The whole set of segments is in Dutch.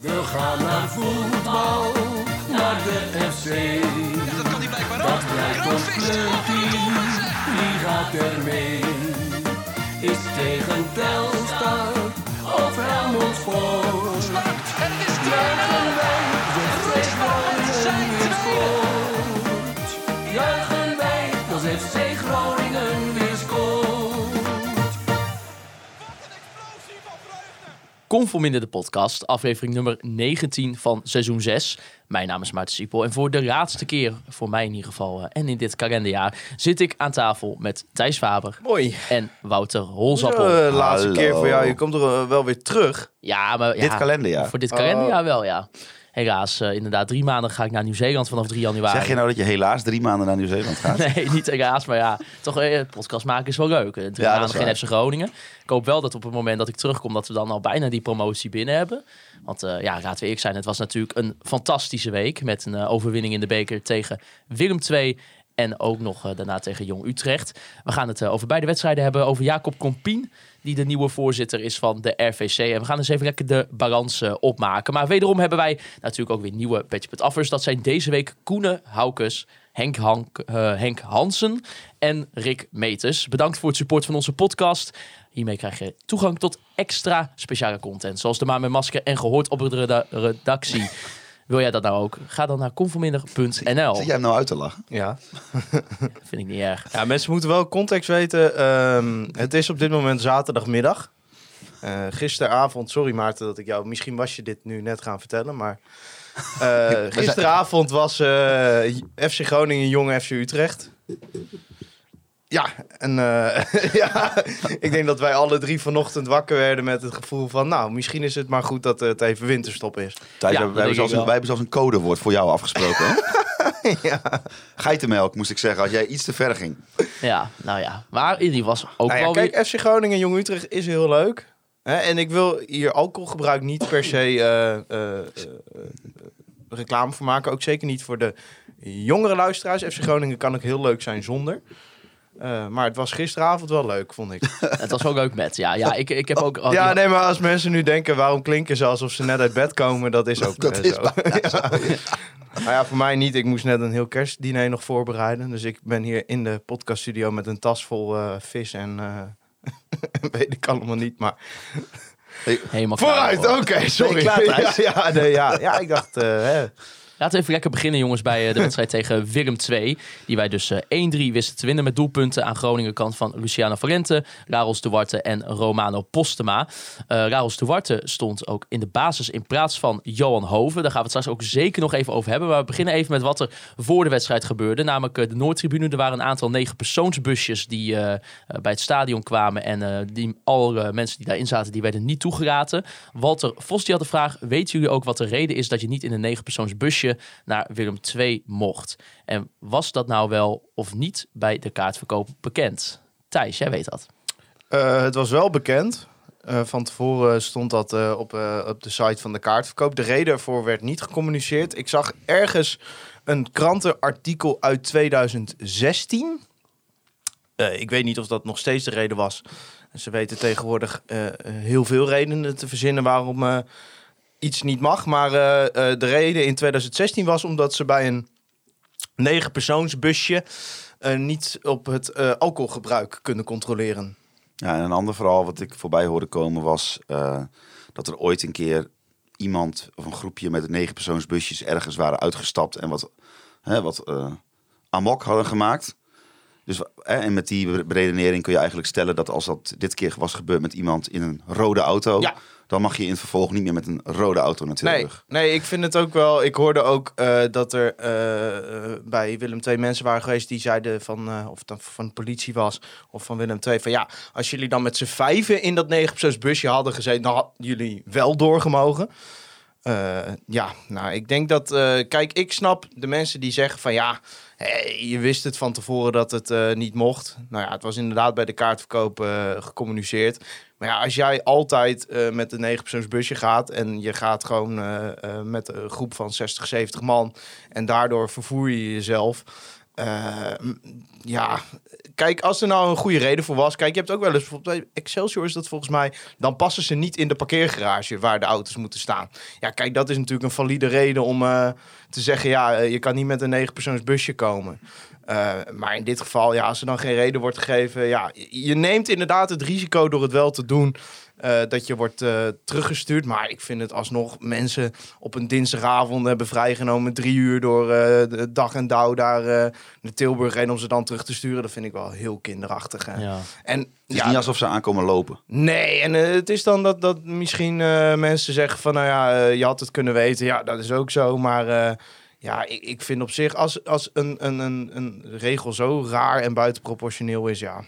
We gaan naar voetbal, naar de FC. Dat kan hij blijkbaar Dat ook. blijkt ons clubje, wie gaat er mee? Is tegen Telstar of Helmond Sport? En het is 2-0. Juichen wij, de FC Groningen scoort. Juichen wij, als FC Groningen Conform in de podcast, aflevering nummer 19 van seizoen 6. Mijn naam is Maarten Siepel en voor de laatste keer, voor mij in ieder geval, eh, en in dit kalenderjaar, zit ik aan tafel met Thijs Faber Mooi. en Wouter Holzappel. Eh, laatste Hallo. keer voor jou. Je komt er eh, wel weer terug. Ja, maar ja, Dit kalenderjaar. Voor dit kalenderjaar wel, ja. Helaas, eh, inderdaad, drie maanden ga ik naar Nieuw-Zeeland vanaf 3 januari. Zeg je nou dat je helaas drie maanden naar Nieuw-Zeeland gaat? Nee, niet helaas, maar ja, toch eh, podcast maken is wel leuk. Drie Ja, maanden geen. FC Groningen. Ik hoop wel dat op het moment dat ik terugkom, dat we dan al bijna die promotie binnen hebben. Want eh, ja, laten we eerlijk zijn, het was natuurlijk een fantastische week met een eh, overwinning in de beker tegen Willem II. En ook nog eh, daarna tegen Jong Utrecht. We gaan het eh, over beide wedstrijden hebben. Over Jacob Compien, die de nieuwe voorzitter is van de RVC. En we gaan eens even lekker de balans eh, opmaken. Maar wederom hebben wij natuurlijk ook weer nieuwe Petje. Dat zijn deze week Koene Haukes, Henk, Hank, Henk Hansen en Rick Meters. Bedankt voor het support van onze podcast. Hiermee krijg je toegang tot extra speciale content. Zoals de maan met masker en gehoord op de reda- redactie. Wil jij dat nou ook? Ga dan naar conforminder.nl. Zit jij hem nou uit te lachen? Ja. Vind ik niet erg. ja, mensen moeten wel context weten. Ehm, het is op dit moment zaterdagmiddag. Eh, gisteravond, sorry Maarten dat ik jou... Misschien was je dit nu net gaan vertellen, maar... eh, gisteravond was eh, FC Groningen Jong FC Utrecht. Ja, en eh, ja, ik denk dat wij alle drie vanochtend wakker werden met het gevoel van... Nou, misschien is het maar goed dat het even winterstop is. Thijs, Ja, wij, hebben zelfs een, wel. wij hebben zelfs een codewoord voor jou afgesproken. Hè? ja. Geitenmelk, moest ik zeggen, als jij iets te ver ging. Ja, nou ja. Maar die was ook Nou ja, wel kijk, weer... FC Groningen Jong Utrecht is heel leuk. Hè? En ik wil hier alcoholgebruik niet per se eh, eh, eh, eh, reclame voor maken. Ook zeker niet voor de jongere luisteraars. FC Groningen kan ook heel leuk zijn zonder. Eh, maar het was gisteravond wel leuk, vond ik. Het was wel leuk met. Ja, ja ik, ik heb ook... oh, ja, die- nee, maar als mensen nu denken, waarom klinken ze alsof ze net uit bed komen? Dat is ook Dat is zo. ja. Nou ja, voor mij niet. Ik moest net een heel kerstdiner nog voorbereiden. Dus ik ben hier in de podcaststudio met een tas vol eh, vis en... eh, weet ik allemaal niet, maar... Helemaal klaar Vooruit, voor. oké, sorry. klaar, ja, ja, nee, ja, ja, ik dacht... hè. Laten we even lekker beginnen, jongens, bij eh, de wedstrijd tegen Willem II. Die wij dus eh 1-3 wisten te winnen met doelpunten aan Groningen kant van Luciano Valente, Raros Duarte en Romano Postema. Eh Raros Duarte stond ook in de basis in plaats van Johan Hoven. Daar gaan we het straks ook zeker nog even over hebben. Maar we beginnen even met wat er voor de wedstrijd gebeurde. Namelijk eh, de Noordtribune. Er waren een aantal negen persoonsbusjes die eh, eh, bij het stadion kwamen. En eh, die, alle mensen die daarin zaten, die werden niet toegelaten. Walter Vos die had de vraag, weten jullie ook wat de reden is dat je niet in een negen persoonsbusje naar Willem II mocht? En was dat nou wel of niet bij de kaartverkoop bekend? Thijs, jij weet dat. Eh, het was wel bekend. Eh, van tevoren stond dat eh, op, op de site van de kaartverkoop. De reden ervoor werd niet gecommuniceerd. Ik zag ergens een krantenartikel uit 2016. Eh, ik weet niet of dat nog steeds de reden was. Ze weten tegenwoordig heel veel redenen te verzinnen waarom iets niet mag. Maar eh, eh, de reden in 2016 was omdat ze bij een negenpersoonsbusje eh niet op het alcoholgebruik kunnen controleren. Ja, en een ander verhaal wat ik voorbij hoorde komen was dat er ooit een keer iemand of een groepje met negen persoonsbusjes ergens waren uitgestapt en wat, hè, wat amok hadden gemaakt. Dus, hè, en met die beredenering kun je eigenlijk stellen dat als dat dit keer was gebeurd met iemand in een rode auto, Ja. dan mag je in het vervolg niet meer met een rode auto naar Nee, nee, ik vind het ook wel. Ik hoorde ook eh, dat er eh, eh, bij Willem II mensen waren geweest die zeiden van, of het dan van de politie was of van Willem II, van ja, als jullie dan met z'n vijven in dat negenpersoonsbusje hadden gezeten, dan hadden jullie wel doorgemogen. Eh, ja, nou, ik denk dat, eh, kijk, ik snap de mensen die zeggen van ja, je wist het van tevoren dat het eh, niet mocht. Nou ja, het was inderdaad bij de kaartverkoop gecommuniceerd. Maar ja, als jij altijd met een negenpersoonsbusje gaat en je gaat gewoon met een groep van 60, 70 man en daardoor vervoer je jezelf. Eh, m- ja, kijk, als er nou een goede reden voor was. Kijk, je hebt ook wel eens bijvoorbeeld bij Excelsior is dat volgens mij. Dan passen ze niet in de parkeergarage waar de auto's moeten staan. Ja, kijk, dat is natuurlijk een valide reden om eh, te zeggen: ja, eh, je kan niet met een negenpersoons busje komen. Eh, maar in dit geval, ja, als er dan geen reden wordt gegeven, ja, je neemt inderdaad het risico door het wel te doen. Eh, dat je wordt eh, teruggestuurd. Maar ik vind het alsnog mensen op een dinsdagavond hebben vrijgenomen. Drie uur door eh, de dag en dauw daar eh, naar Tilburg heen om ze dan terug te sturen. Dat vind ik wel heel kinderachtig. Hè. Ja. En Het is ja, niet alsof ze aankomen lopen. Nee, en het is dan dat, dat misschien eh, mensen zeggen van, nou ja, je had het kunnen weten. Ja, dat is ook zo, maar eh, ja, ik, ik vind op zich, als, als een, een, een, een regel zo raar en buitenproportioneel is, ja,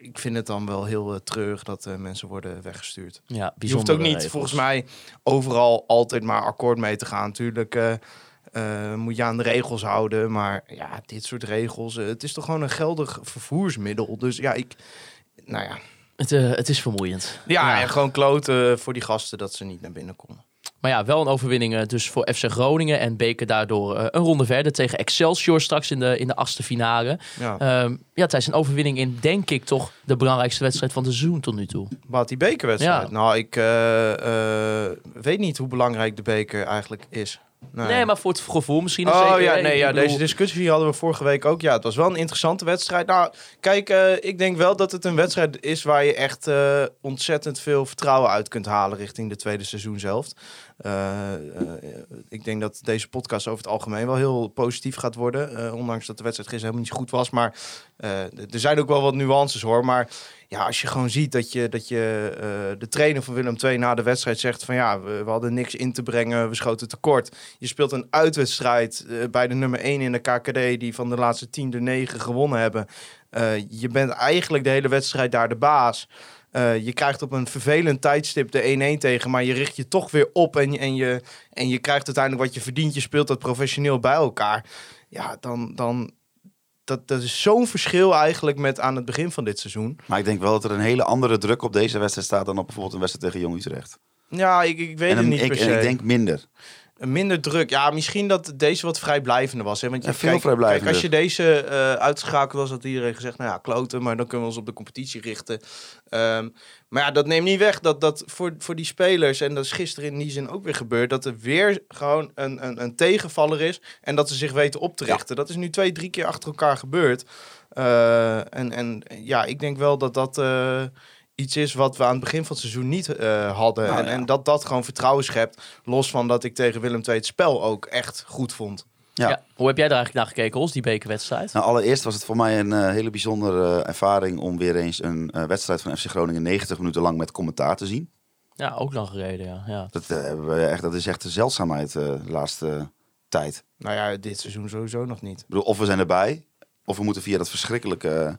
ik vind het dan wel heel eh, treurig dat eh, mensen worden weggestuurd. Ja, Je hoeft ook niet, regels. volgens mij, overal altijd maar akkoord mee te gaan. Natuurlijk eh, moet je aan de regels houden, maar ja, dit soort regels, het is toch gewoon een geldig vervoersmiddel. Dus ja, ik, nou ja. Het, het is vermoeiend. Ja, en gewoon kloten voor die gasten dat ze niet naar binnen konden. Maar ja, wel een overwinning eh, dus voor FC Groningen. En Beker daardoor eh, een ronde verder tegen Excelsior straks in de, in de achtste finale. Ja. Ehm ja, het is een overwinning in, denk ik, toch de belangrijkste wedstrijd van het seizoen tot nu toe. Wat die bekerwedstrijd? Ja. Nou, ik eh, weet niet hoe belangrijk de beker eigenlijk is. Nee, maar voor het gevoel misschien. Oh zeker, ja, nee, Ik ja, bedoel- deze discussie hadden we vorige week ook. Ja, het was wel een interessante wedstrijd. Nou, kijk, eh, ik denk wel dat het een wedstrijd is waar je echt eh, ontzettend veel vertrouwen uit kunt halen richting de tweede seizoen zelf. Eh, eh, ik denk dat deze podcast over het algemeen wel heel positief gaat worden. eh, ondanks dat de wedstrijd gisteren helemaal niet goed was. Maar er zijn ook wel wat nuances hoor. Maar ja, als je gewoon ziet dat je, dat je de trainer van Willem II na de wedstrijd zegt van ja, we, we hadden niks in te brengen, we schoten tekort. Je speelt een uitwedstrijd bij de nummer 1 in de KKD, die van de laatste 10 de 9 gewonnen hebben. Je bent eigenlijk de hele wedstrijd daar de baas. Eh, je krijgt op een vervelend tijdstip de 1-1 tegen, maar je richt je toch weer op en, je- en, je, en je krijgt uiteindelijk wat je verdient. Je speelt dat professioneel bij elkaar. Ja, dan, dan dat, dat is zo'n verschil eigenlijk met aan het begin van dit seizoen. Maar ik denk wel dat er een hele andere druk op deze wedstrijd staat dan op bijvoorbeeld een wedstrijd tegen Jong Utrecht. Ja, ik, ik weet en het niet ik, per en se. ik denk minder. Minder druk. Ja, misschien dat deze wat vrijblijvender was. Hè? Want je, Ja, veel kijk, vrijblijvender. Kijk, als je deze uitschakeld was, had iedereen gezegd... nou ja, kloten, maar dan kunnen we ons op de competitie richten. Ehm, maar ja, dat neemt niet weg dat, dat voor, voor die spelers... en dat is gisteren in die zin ook weer gebeurd... dat er weer gewoon een, een, een tegenvaller is... en dat ze zich weten op te richten. Dat is nu twee, drie keer achter elkaar gebeurd. Eh, en, en ja, ik denk wel dat dat... eh, Iets is wat we aan het begin van het seizoen niet eh, hadden. Nou, en, ja. en dat dat gewoon vertrouwen schept. Los van dat ik tegen Willem II het spel ook echt goed vond. Ja. Ja. Hoe heb jij daar eigenlijk naar gekeken, Os, die bekerwedstrijd? Nou, allereerst was het voor mij een eh, hele bijzondere eh, ervaring om weer eens een wedstrijd van FC Groningen 90 minuten lang met commentaar te zien. Ja, ook lang gereden, ja. ja. Dat, hebben we echt, dat is echt een zeldzaamheid eh, de laatste tijd. Nou ja, dit seizoen sowieso nog niet. Ik bedoel, of we zijn erbij, of we moeten via dat verschrikkelijke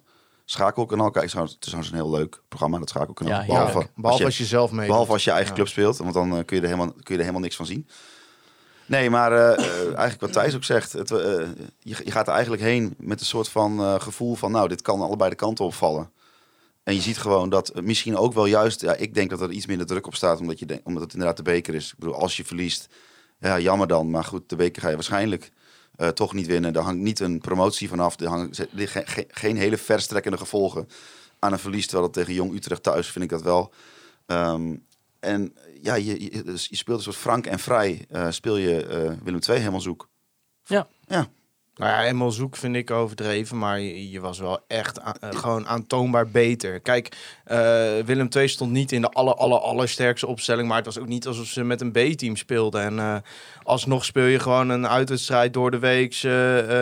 schakelkanaal kijken. Het is trouwens een heel leuk programma, dat schakelkanaal. Ja, behalve, als je, als je zelf mee. behalve als je eigen Ja. club speelt, want dan eh, kun, je er helemaal, kun je er helemaal niks van zien. Nee, maar eh, eh, eigenlijk wat Thijs ook zegt, het, je, je gaat er eigenlijk heen met een soort van eh, gevoel van, nou, dit kan allebei de kanten opvallen. En je ziet gewoon dat misschien ook wel juist, ja, ik denk dat er iets minder druk op staat, omdat, je omdat het inderdaad de beker is. Ik bedoel, als je verliest, ja, jammer dan. Maar goed, de beker ga je waarschijnlijk eh, toch niet winnen. Daar hangt niet een promotie vanaf. Er hangt ge- geen hele verstrekkende gevolgen aan een verlies. Terwijl het tegen Jong Utrecht thuis vind ik dat wel. Ehm, en ja, je, je, dus je speelt een soort frank en vrij. eh, speel je eh, Willem II helemaal zoek. Ja. Ja, Nou ja, eenmaal zoek vind ik overdreven, maar je, was wel echt eh, gewoon aantoonbaar beter. Kijk, eh, Willem II stond niet in de aller, aller, allersterkste opstelling, maar het was ook niet alsof ze met een B-team speelden. En eh, alsnog speel je gewoon een uitwedstrijd door de week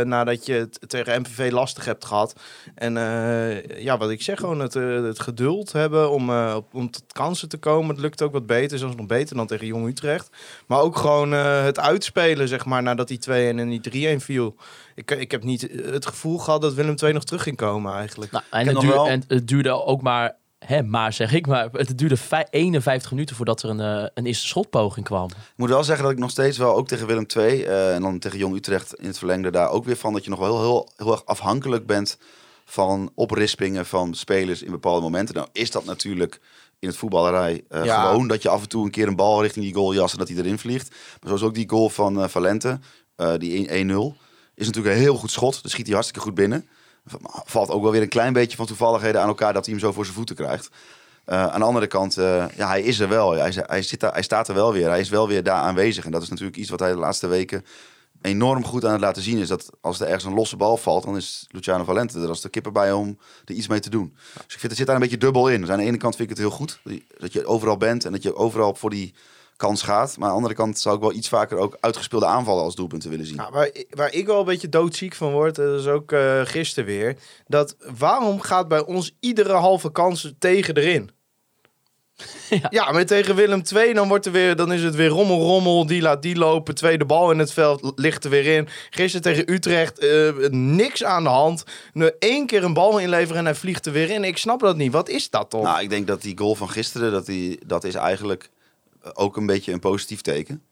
nadat je het tegen MVV lastig hebt gehad. En ja, wat ik zeg, gewoon het, het geduld hebben om, om tot kansen te komen. Het lukt ook wat beter, zelfs nog beter dan tegen Jong Utrecht. Maar ook gewoon het uitspelen, zeg maar, nadat die 2-1 en die 3-1 viel. Ik, ik heb niet het gevoel gehad dat Willem II nog terug ging komen eigenlijk. Nou, en, het duurde, wel- en het duurde ook maar, hè, maar zeg ik maar, het duurde vij- 51 minuten voordat er een, eh, een eerste schotpoging kwam. Ik moet wel zeggen dat ik nog steeds wel, ook tegen Willem II eh, en dan tegen Jong Utrecht in het verlengde daar ook weer van, dat je nog wel heel, heel, heel erg afhankelijk bent van oprispingen van spelers in bepaalde momenten. Nou is dat natuurlijk in het voetballerij eh, Ja. gewoon dat je af en toe een keer een bal richting die goal jast en dat hij erin vliegt. Maar zoals ook die goal van eh, Valente, eh, die 1-0. Is natuurlijk een heel goed schot. Dus schiet hij hartstikke goed binnen. Valt ook wel weer een klein beetje van toevalligheden aan elkaar dat hij hem zo voor zijn voeten krijgt. Eh, aan de andere kant, eh, ja, hij is er wel. Hij, hij, zit daar, hij staat er wel weer. Hij is wel weer daar aanwezig. En dat is natuurlijk iets wat hij de laatste weken enorm goed aan het laten zien is. Dat als er ergens een losse bal valt, dan is Luciano Valente er als de kippen bij om er iets mee te doen. Dus ik vind het zit daar een beetje dubbel in. Dus aan de ene kant vind ik het heel goed dat je overal bent en dat je overal voor die kans gaat. Maar aan de andere kant zou ik wel iets vaker ook uitgespeelde aanvallen als doelpunten willen zien. Nou, waar, waar ik wel een beetje doodziek van word, eh, dat is ook eh gisteren weer. Dat waarom gaat bij ons iedere halve kans tegen erin? Ja. Ja, maar tegen Willem II, dan, wordt er weer, dan is het weer rommel, rommel. Die laat die lopen. Tweede bal in het veld ligt er weer in. Gisteren tegen Utrecht, eh, niks aan de hand. Nu één keer een bal inleveren en hij vliegt er weer in. Ik snap dat niet. Wat is dat toch? Nou, ik denk dat die goal van gisteren, dat, die, dat is eigenlijk ook een beetje een positief teken.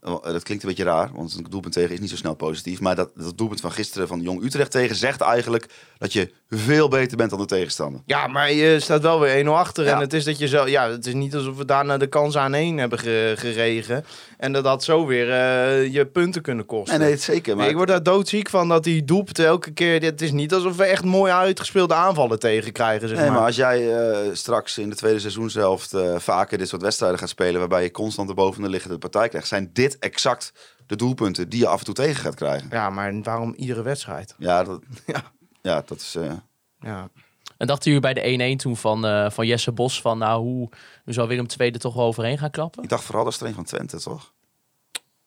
Eh, Dat klinkt een beetje raar, want een doelpunt tegen is niet zo snel positief. Maar dat, dat doelpunt van gisteren van Jong Utrecht tegen zegt eigenlijk dat je veel beter bent dan de tegenstander. Ja, maar je staat wel weer 1-0 achter. Ja. En het is dat je zo. Ja, het is niet alsof we daarna de kans aan één hebben ge- geregen. En dat dat zo weer eh, je punten kunnen kosten. Nee, nee, zeker. Maar ik word daar doodziek van dat die doelpunten elke keer. Het is niet alsof we echt mooi uitgespeelde aanvallen tegen krijgen. Zeg Nee, maar. maar als jij eh, straks in de tweede seizoenshelft vaker dit soort wedstrijden gaat spelen, waarbij je constant de boven de liggende partij krijgt, zijn dit exact de doelpunten die je af en toe tegen gaat krijgen. Ja, maar waarom iedere wedstrijd? Ja, dat, Ja. ja, dat is. eh, Ja. En dachten jullie bij de 1-1 toen van, eh, van Jesse Bos van nou hoe nu zou Willem II er toch wel overheen gaan klappen? ik dacht vooral dat een van Twente, toch?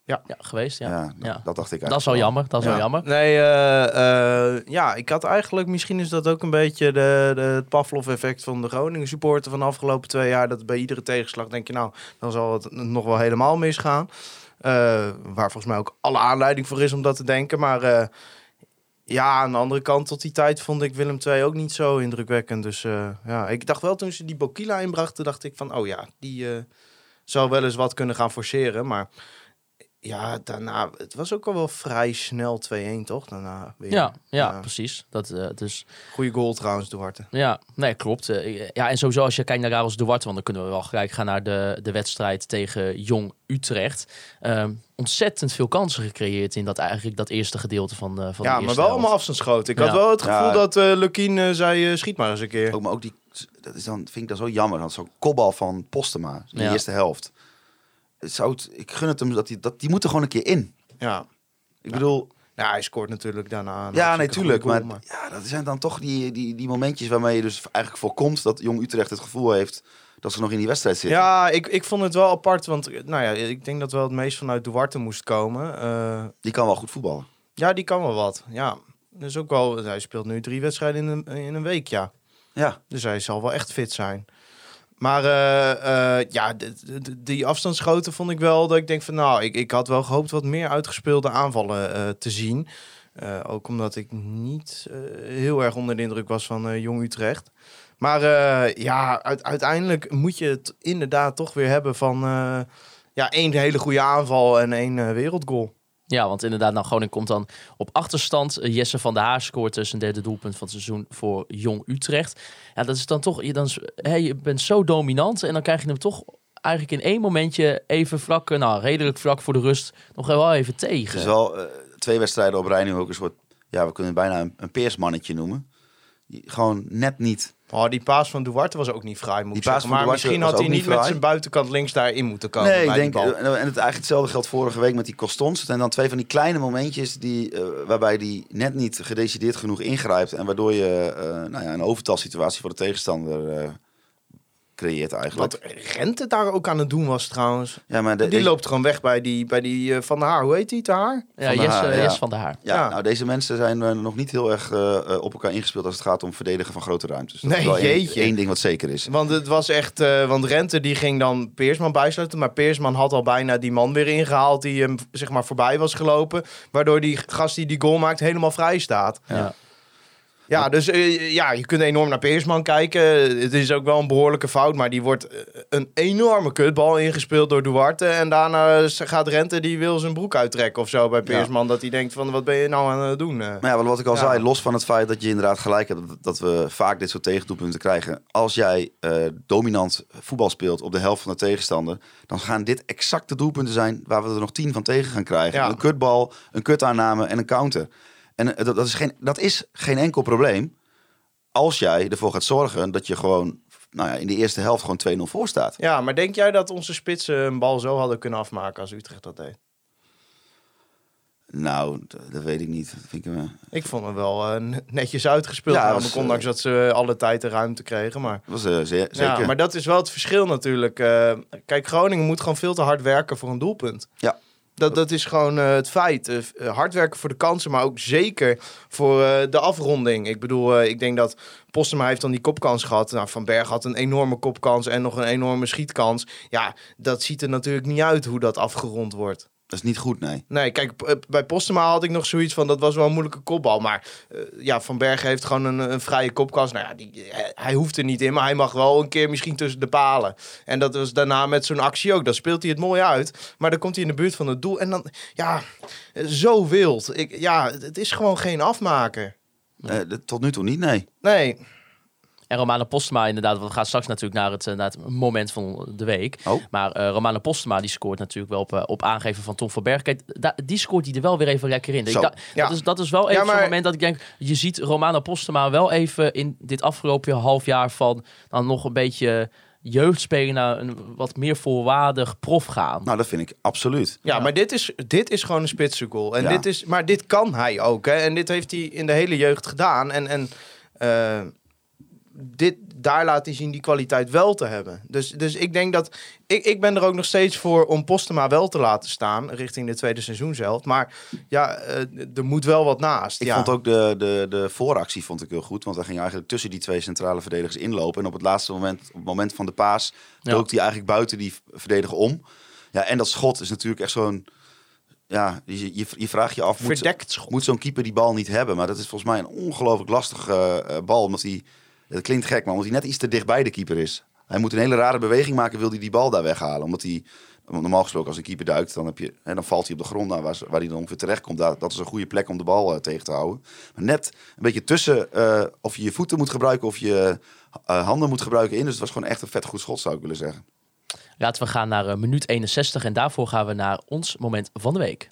Ja, geweest. Ja. Ja, Ja. dat, dacht ik Dat is wel eigenlijk jammer. Dat is wel Ja. jammer. Nee, eh, eh, ja, ik had eigenlijk, misschien is dat ook een beetje de, de, het Pavlov-effect van de Groningen supporter van de afgelopen twee jaar. Dat bij iedere tegenslag denk je, nou, dan zal het nog wel helemaal misgaan. Eh, waar volgens mij ook alle aanleiding voor is om dat te denken. Maar eh, ja, aan de andere kant, tot die tijd vond ik Willem II ook niet zo indrukwekkend. Dus eh, ja, ik dacht wel toen ze die Bokila inbrachten, dacht ik van, oh ja, die zou wel eens wat kunnen gaan forceren. Maar ja, daarna, het was ook al wel vrij snel 2-1, toch? Daarna weer. Ja, ja, precies. Dat, eh, dus, Goeie goal trouwens, Duarte. ja, nee, klopt. Eh, ja, en sowieso als je kijkt naar Karels Duarte, want dan kunnen we wel gelijk gaan naar de, de wedstrijd tegen Jong Utrecht. Ehm, ontzettend veel kansen gecreëerd in dat eigenlijk dat eerste gedeelte van, de van de Ja, maar wel allemaal afstandsschoten. Ik had Ja. wel het gevoel Ja. dat eh Lukien eh, zei, eh, schiet maar eens een keer. Ook, maar ook die, dat is dan, vind ik dat zo jammer. Dat zo'n kopbal van Postema in de Ja. eerste helft. Zou het, ik gun het hem dat die, dat die moet er gewoon een keer in. Ja. Ik bedoel, ja, hij scoort natuurlijk daarna. ja, natuurlijk. Maar, ja, dat zijn dan toch die, die, die momentjes waarmee je dus eigenlijk voorkomt dat Jong Utrecht het gevoel heeft dat ze nog in die wedstrijd zitten. Ja, ik, ik vond het wel apart, want eh, nou ja, ik denk dat wel het meest vanuit Duarte moest komen. Eh, Die kan wel goed voetballen. ja, die kan wel wat. Ja, dus ook wel. Hij speelt nu drie wedstrijden in een, in een week, ja. Ja, Dus hij zal wel echt fit zijn. Maar eh, eh, ja, die afstandsschoten vond ik wel dat ik denk van nou, ik, ik had wel gehoopt wat meer uitgespeelde aanvallen eh, te zien. Ook omdat ik niet heel erg onder de indruk was van Jong Utrecht. Maar ja, uit- uiteindelijk moet je het inderdaad toch weer hebben van ja, één hele goede aanval en één wereldgoal. Ja, want inderdaad, nou Groningen komt dan op achterstand. Eh, Jesse van der Haar scoort dus een derde doelpunt van het seizoen voor Jong Utrecht. Ja, dat is dan toch, je, dan, hè, je bent zo dominant en dan krijg je hem toch eigenlijk in één momentje even vlak, eh, nou redelijk vlak voor de rust, nog wel even het is tegen. wel eh, twee wedstrijden op rij nu ook een soort, ja, we kunnen het bijna een, peersmannetje noemen. Gewoon net niet. Oh, die paas van Duarte was ook niet fraai, moet Die paas Maar misschien had hij niet met zijn buitenkant links daarin moeten komen. nee, ik denk, en het eigenlijk hetzelfde geldt vorige week met die Costons. Het zijn dan twee van die kleine momentjes die, eh, waarbij die net niet gedecideerd genoeg ingrijpt. En waardoor je eh, nou ja, een overtalsituatie voor de tegenstander eh, creëert eigenlijk. Wat Rente daar ook aan het doen was trouwens. ja, maar de- Die loopt gewoon weg bij die, bij die eh, Van der Haar. Hoe heet die, te Haar? Ja, Van der Jesse, Haar, ja. Jesse van der Haar. Ja, Ja. nou deze mensen zijn eh, nog niet heel erg eh, op elkaar ingespeeld als het gaat om verdedigen van grote ruimtes. Dat Nee, is wel één, jeetje. één ding wat zeker is. Want het was echt... eh, want Rente die ging dan Peersman bijsluiten. Maar Peersman had al bijna die man weer ingehaald die hem zeg maar voorbij was gelopen. Waardoor die gast die die goal maakt helemaal vrij staat. Ja. Ja, dus eh, ja, je kunt enorm naar Peersman kijken. Het is ook wel een behoorlijke fout, maar die wordt eh, een enorme kutbal ingespeeld door Duarte. En daarna gaat Rente, die wil zijn broek uittrekken of zo bij Peersman. Dat hij denkt van, wat ben je nou aan het doen? eh? Maar ja, wat ik al Ja. zei, los van het feit dat je inderdaad gelijk hebt dat, we vaak dit soort tegendoelpunten krijgen. Als jij dominant voetbal speelt op de helft van de tegenstander, dan gaan dit exact de doelpunten zijn waar we er nog tien van tegen gaan krijgen. Ja. Een kutbal, een kutaanname en een counter. En eh, dat, dat, is geen, dat is geen enkel probleem als jij ervoor gaat zorgen dat je gewoon nou ja, in de eerste helft gewoon 2-0 voor staat. Ja, maar denk jij dat onze spitsen een bal zo hadden kunnen afmaken als Utrecht dat deed? Nou, dat weet ik niet. Vind ik, eh, Ik vond hem wel eh, netjes uitgespeeld. Ja, namelijk, was, ondanks dat ze alle tijd de ruimte kregen. Maar, was zeer, zeker. ja, maar dat is wel het verschil natuurlijk. Kijk, Groningen moet gewoon veel te hard werken voor een doelpunt. Ja. Dat, dat is gewoon eh, het feit. Eh, eh, hard werken voor de kansen, maar ook zeker voor de afronding. Ik bedoel, ik denk dat Postema heeft dan die kopkans gehad. Nou, Van Berg had een enorme kopkans en nog een enorme schietkans. Ja, dat ziet er natuurlijk niet uit hoe dat afgerond wordt. Dat is niet goed, nee. Nee, kijk, p- bij Postema had ik nog zoiets van, dat was wel een moeilijke kopbal. Maar eh, ja, Van Bergen heeft gewoon een, een vrije kopkans. Nou ja, die, hij, hij hoeft er niet in, maar hij mag wel een keer misschien tussen de palen. En dat was daarna met zo'n actie ook. Dan speelt hij het mooi uit, maar dan komt hij in de buurt van het doel. En dan, ja, eh, zo wild. Ik, ja, het is gewoon geen afmaker. Eh, de- tot nu toe niet, nee. Nee, En Romano Postema inderdaad, we gaan straks natuurlijk naar het, eh, naar het moment van de week. Oh. Maar eh Romano Postema die scoort natuurlijk wel op, eh, op aangeven van Tom van Berg. Kijk, da- die scoort hij er wel weer even lekker in. Ik Zo. da- Ja. dat, is, dat is wel even Ja, maar- zo'n moment dat ik denk, je ziet Romano Postema wel even in dit afgelopen half jaar van dan nog een beetje jeugdspeler naar een wat meer volwaardig prof gaan. Nou, dat vind ik absoluut. Ja, Ja. maar dit is, dit is gewoon een spitse goal. En Ja. dit is, maar dit kan hij ook. Hè? En dit heeft hij in de hele jeugd gedaan. En, en eh, dit, daar laat hij zien die kwaliteit wel te hebben. Dus, dus ik denk dat... Ik, ik ben er ook nog steeds voor om Postema wel te laten staan... richting de tweede seizoen zelf. Maar ja, eh, er moet wel wat naast. Ik ja. vond ook de, de, de vooractie vond ik heel goed. Want hij ging eigenlijk tussen die twee centrale verdedigers inlopen. En op het laatste moment, op het moment van de paas, Ja. dook hij eigenlijk buiten die verdediger om. Ja, en dat schot is natuurlijk echt zo'n... Ja, je, je, je vraagt je af, moet, Verdekt schot. moet zo'n keeper die bal niet hebben? Maar dat is volgens mij een ongelooflijk lastige eh, bal. Omdat hij, het klinkt gek, maar omdat hij net iets te dicht bij de keeper is. Hij moet een hele rare beweging maken, wil hij die bal daar weghalen. Omdat hij, normaal gesproken als een keeper duikt, dan, heb je, hè, dan valt hij op de grond naar waar, hij dan ongeveer terecht komt. Daar, dat is een goede plek om de bal eh, tegen te houden. Maar net een beetje tussen eh, of je je voeten moet gebruiken of je eh, handen moet gebruiken in. Dus het was gewoon echt een vet goed schot, zou ik willen zeggen. Laten we gaan naar minuut 61 en daarvoor gaan we naar ons moment van de week.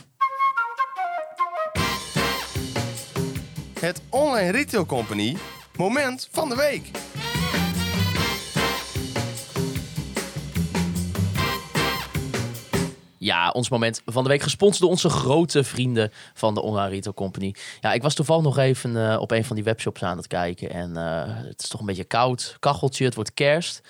Het Online Retail Company moment van de week. Ja, ons moment van de week gesponsord door onze grote vrienden van de Online Retail Company. Ja, ik was toevallig nog even eh, op een van die webshops aan het kijken. En eh, het is toch een beetje koud. Kacheltje, het wordt kerst.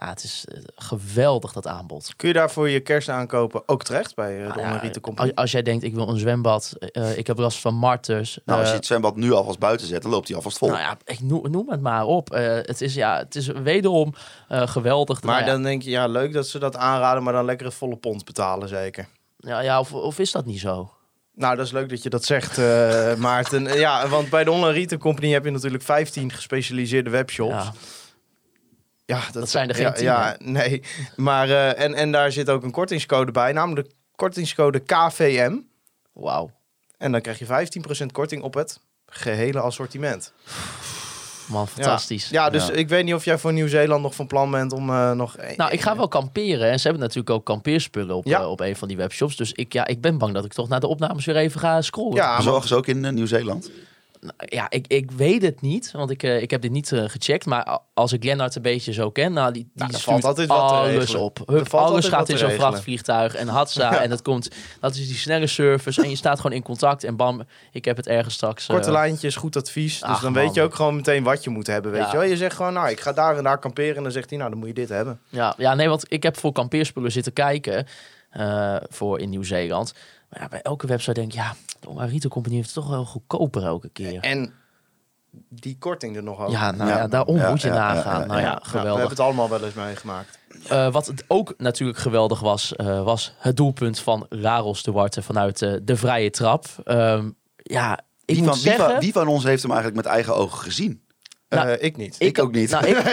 Ja, het is eh, geweldig dat aanbod. Kun je daarvoor je kerst aankopen ook terecht bij eh, de Nou ja, als, als jij denkt, ik wil een zwembad. eh, ik heb last van marters. Nou, als je het zwembad nu alvast buiten zet, dan loopt hij alvast vol. nou ja, ik noem, noem het maar op. Eh, het, is, ja, het is wederom eh, geweldig. Maar Nou ja, dan denk je, ja, leuk dat ze dat aanraden, maar dan lekker het volle pond betalen zeker. ja, ja, of, of is dat niet zo? Nou, dat is leuk dat je dat zegt, eh, Maarten. Ja, want bij de Online Retail Company heb je natuurlijk 15 gespecialiseerde webshops. Ja. Ja, dat, Dat zijn er geen ja, 10, Ja, nee. Maar, eh, en, en daar zit ook een kortingscode bij, namelijk de kortingscode KVM. Wauw. En dan krijg je 15% korting op het gehele assortiment. Man, fantastisch. Ja, dus Ja. ik weet niet of jij voor Nieuw-Zeeland nog van plan bent om eh, nog... Nou, ik ga wel kamperen. En ze hebben natuurlijk ook kampeerspullen op, Ja. eh, op een van die webshops. Dus ik, ja, ik ben bang dat ik toch naar de opnames weer even ga scrollen. Ja, maar- Bezorgen ze ook in Nieuw-Zeeland? Nou, ja ik, ik weet het niet. Want ik, eh, ik heb dit niet eh, gecheckt. Maar als ik Lennart een beetje zo ken, nou, die, die Nou, stuurt valt altijd alles op. Hup, alles gaat in zo'n vrachtvliegtuig. En hatsa. Ja. En dat komt, dat is die snelle service. En je staat gewoon in contact. En bam, ik heb het ergens straks. eh, Korte lijntjes, goed advies. Dus dan man. weet je ook gewoon meteen wat je moet hebben, weet Ja. je wel. Je zegt gewoon, nou, ik ga daar en daar kamperen. En dan zegt hij, nou, dan moet je dit hebben. Ja, ja, nee, want ik heb voor kampeerspullen zitten kijken. voor in Nieuw-Zeeland. Maar ja, bij elke website denk ik, ja, de Retail Company heeft het toch wel goedkoper elke keer. En die korting er nog over. Ja, nou ja, Ja. daarom Ja, moet je ja, ja, nagaan. ja, nou ja, Ja, we geweldig. hebben het allemaal wel eens meegemaakt. Eh, wat het ook natuurlijk geweldig was, eh, was het doelpunt van Raros de Warte vanuit eh, de vrije trap. Ehm, ja, ik wie, moet van, wie, van, wie van ons heeft hem eigenlijk met eigen ogen gezien? Nou, Eh, ik niet. Ik ook niet. Nou, ik,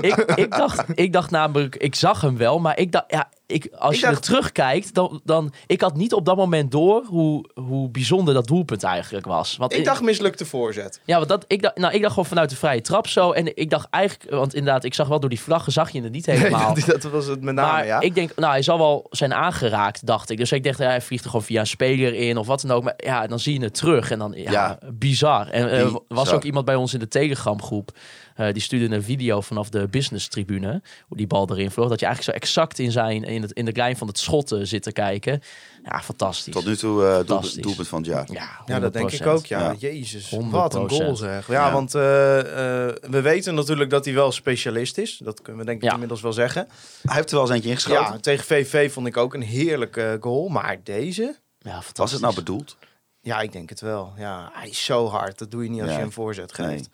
ik, ik, dacht, ik dacht namelijk, ik zag hem wel, maar ik dacht, ja, ik, als Ik je dacht- er terugkijkt, dan, dan, ik had niet op dat moment door hoe, hoe bijzonder dat doelpunt eigenlijk was. Want ik dacht mislukte voorzet. ja, want dat, ik, dacht, nou, ik dacht gewoon vanuit de vrije trap zo. En ik dacht eigenlijk, want inderdaad, ik zag wel door die vlaggen, zag je het niet helemaal. dat, dat was het met name, maar ja. ik denk, nou, hij zal wel zijn aangeraakt, dacht ik. Dus ik dacht, ja, hij vliegt er gewoon via een speler in of wat dan ook. Maar ja, dan zie je het terug en dan, ja, Ja. bizar. En er was Bizar. ook iemand bij ons in de Telegram groep, eh, die stuurde een video vanaf de business tribune, hoe die bal erin vloog. Dat je eigenlijk zo exact in, zijn, in, het, in de lijn van het schot zit te kijken. Ja, fantastisch. Tot nu toe eh, doelpunt, Fantastisch. doelpunt van het jaar. Ja, Ja, dat denk ik 100%. ook, ja. Ja. Jezus, 100%. wat een goal zeg. Ja, Ja. want eh, eh, we weten natuurlijk dat hij wel specialist is. Dat kunnen we denk ik Ja. inmiddels wel zeggen. Hij heeft er wel eens eentje ingeschoten. Ja, tegen VV vond ik ook een heerlijke goal. Maar deze, Ja, fantastisch. Was het nou bedoeld? ja, ik denk het wel. Ja, hij is zo hard. Dat doe je niet als Ja. je hem voorzet geeft. Nee.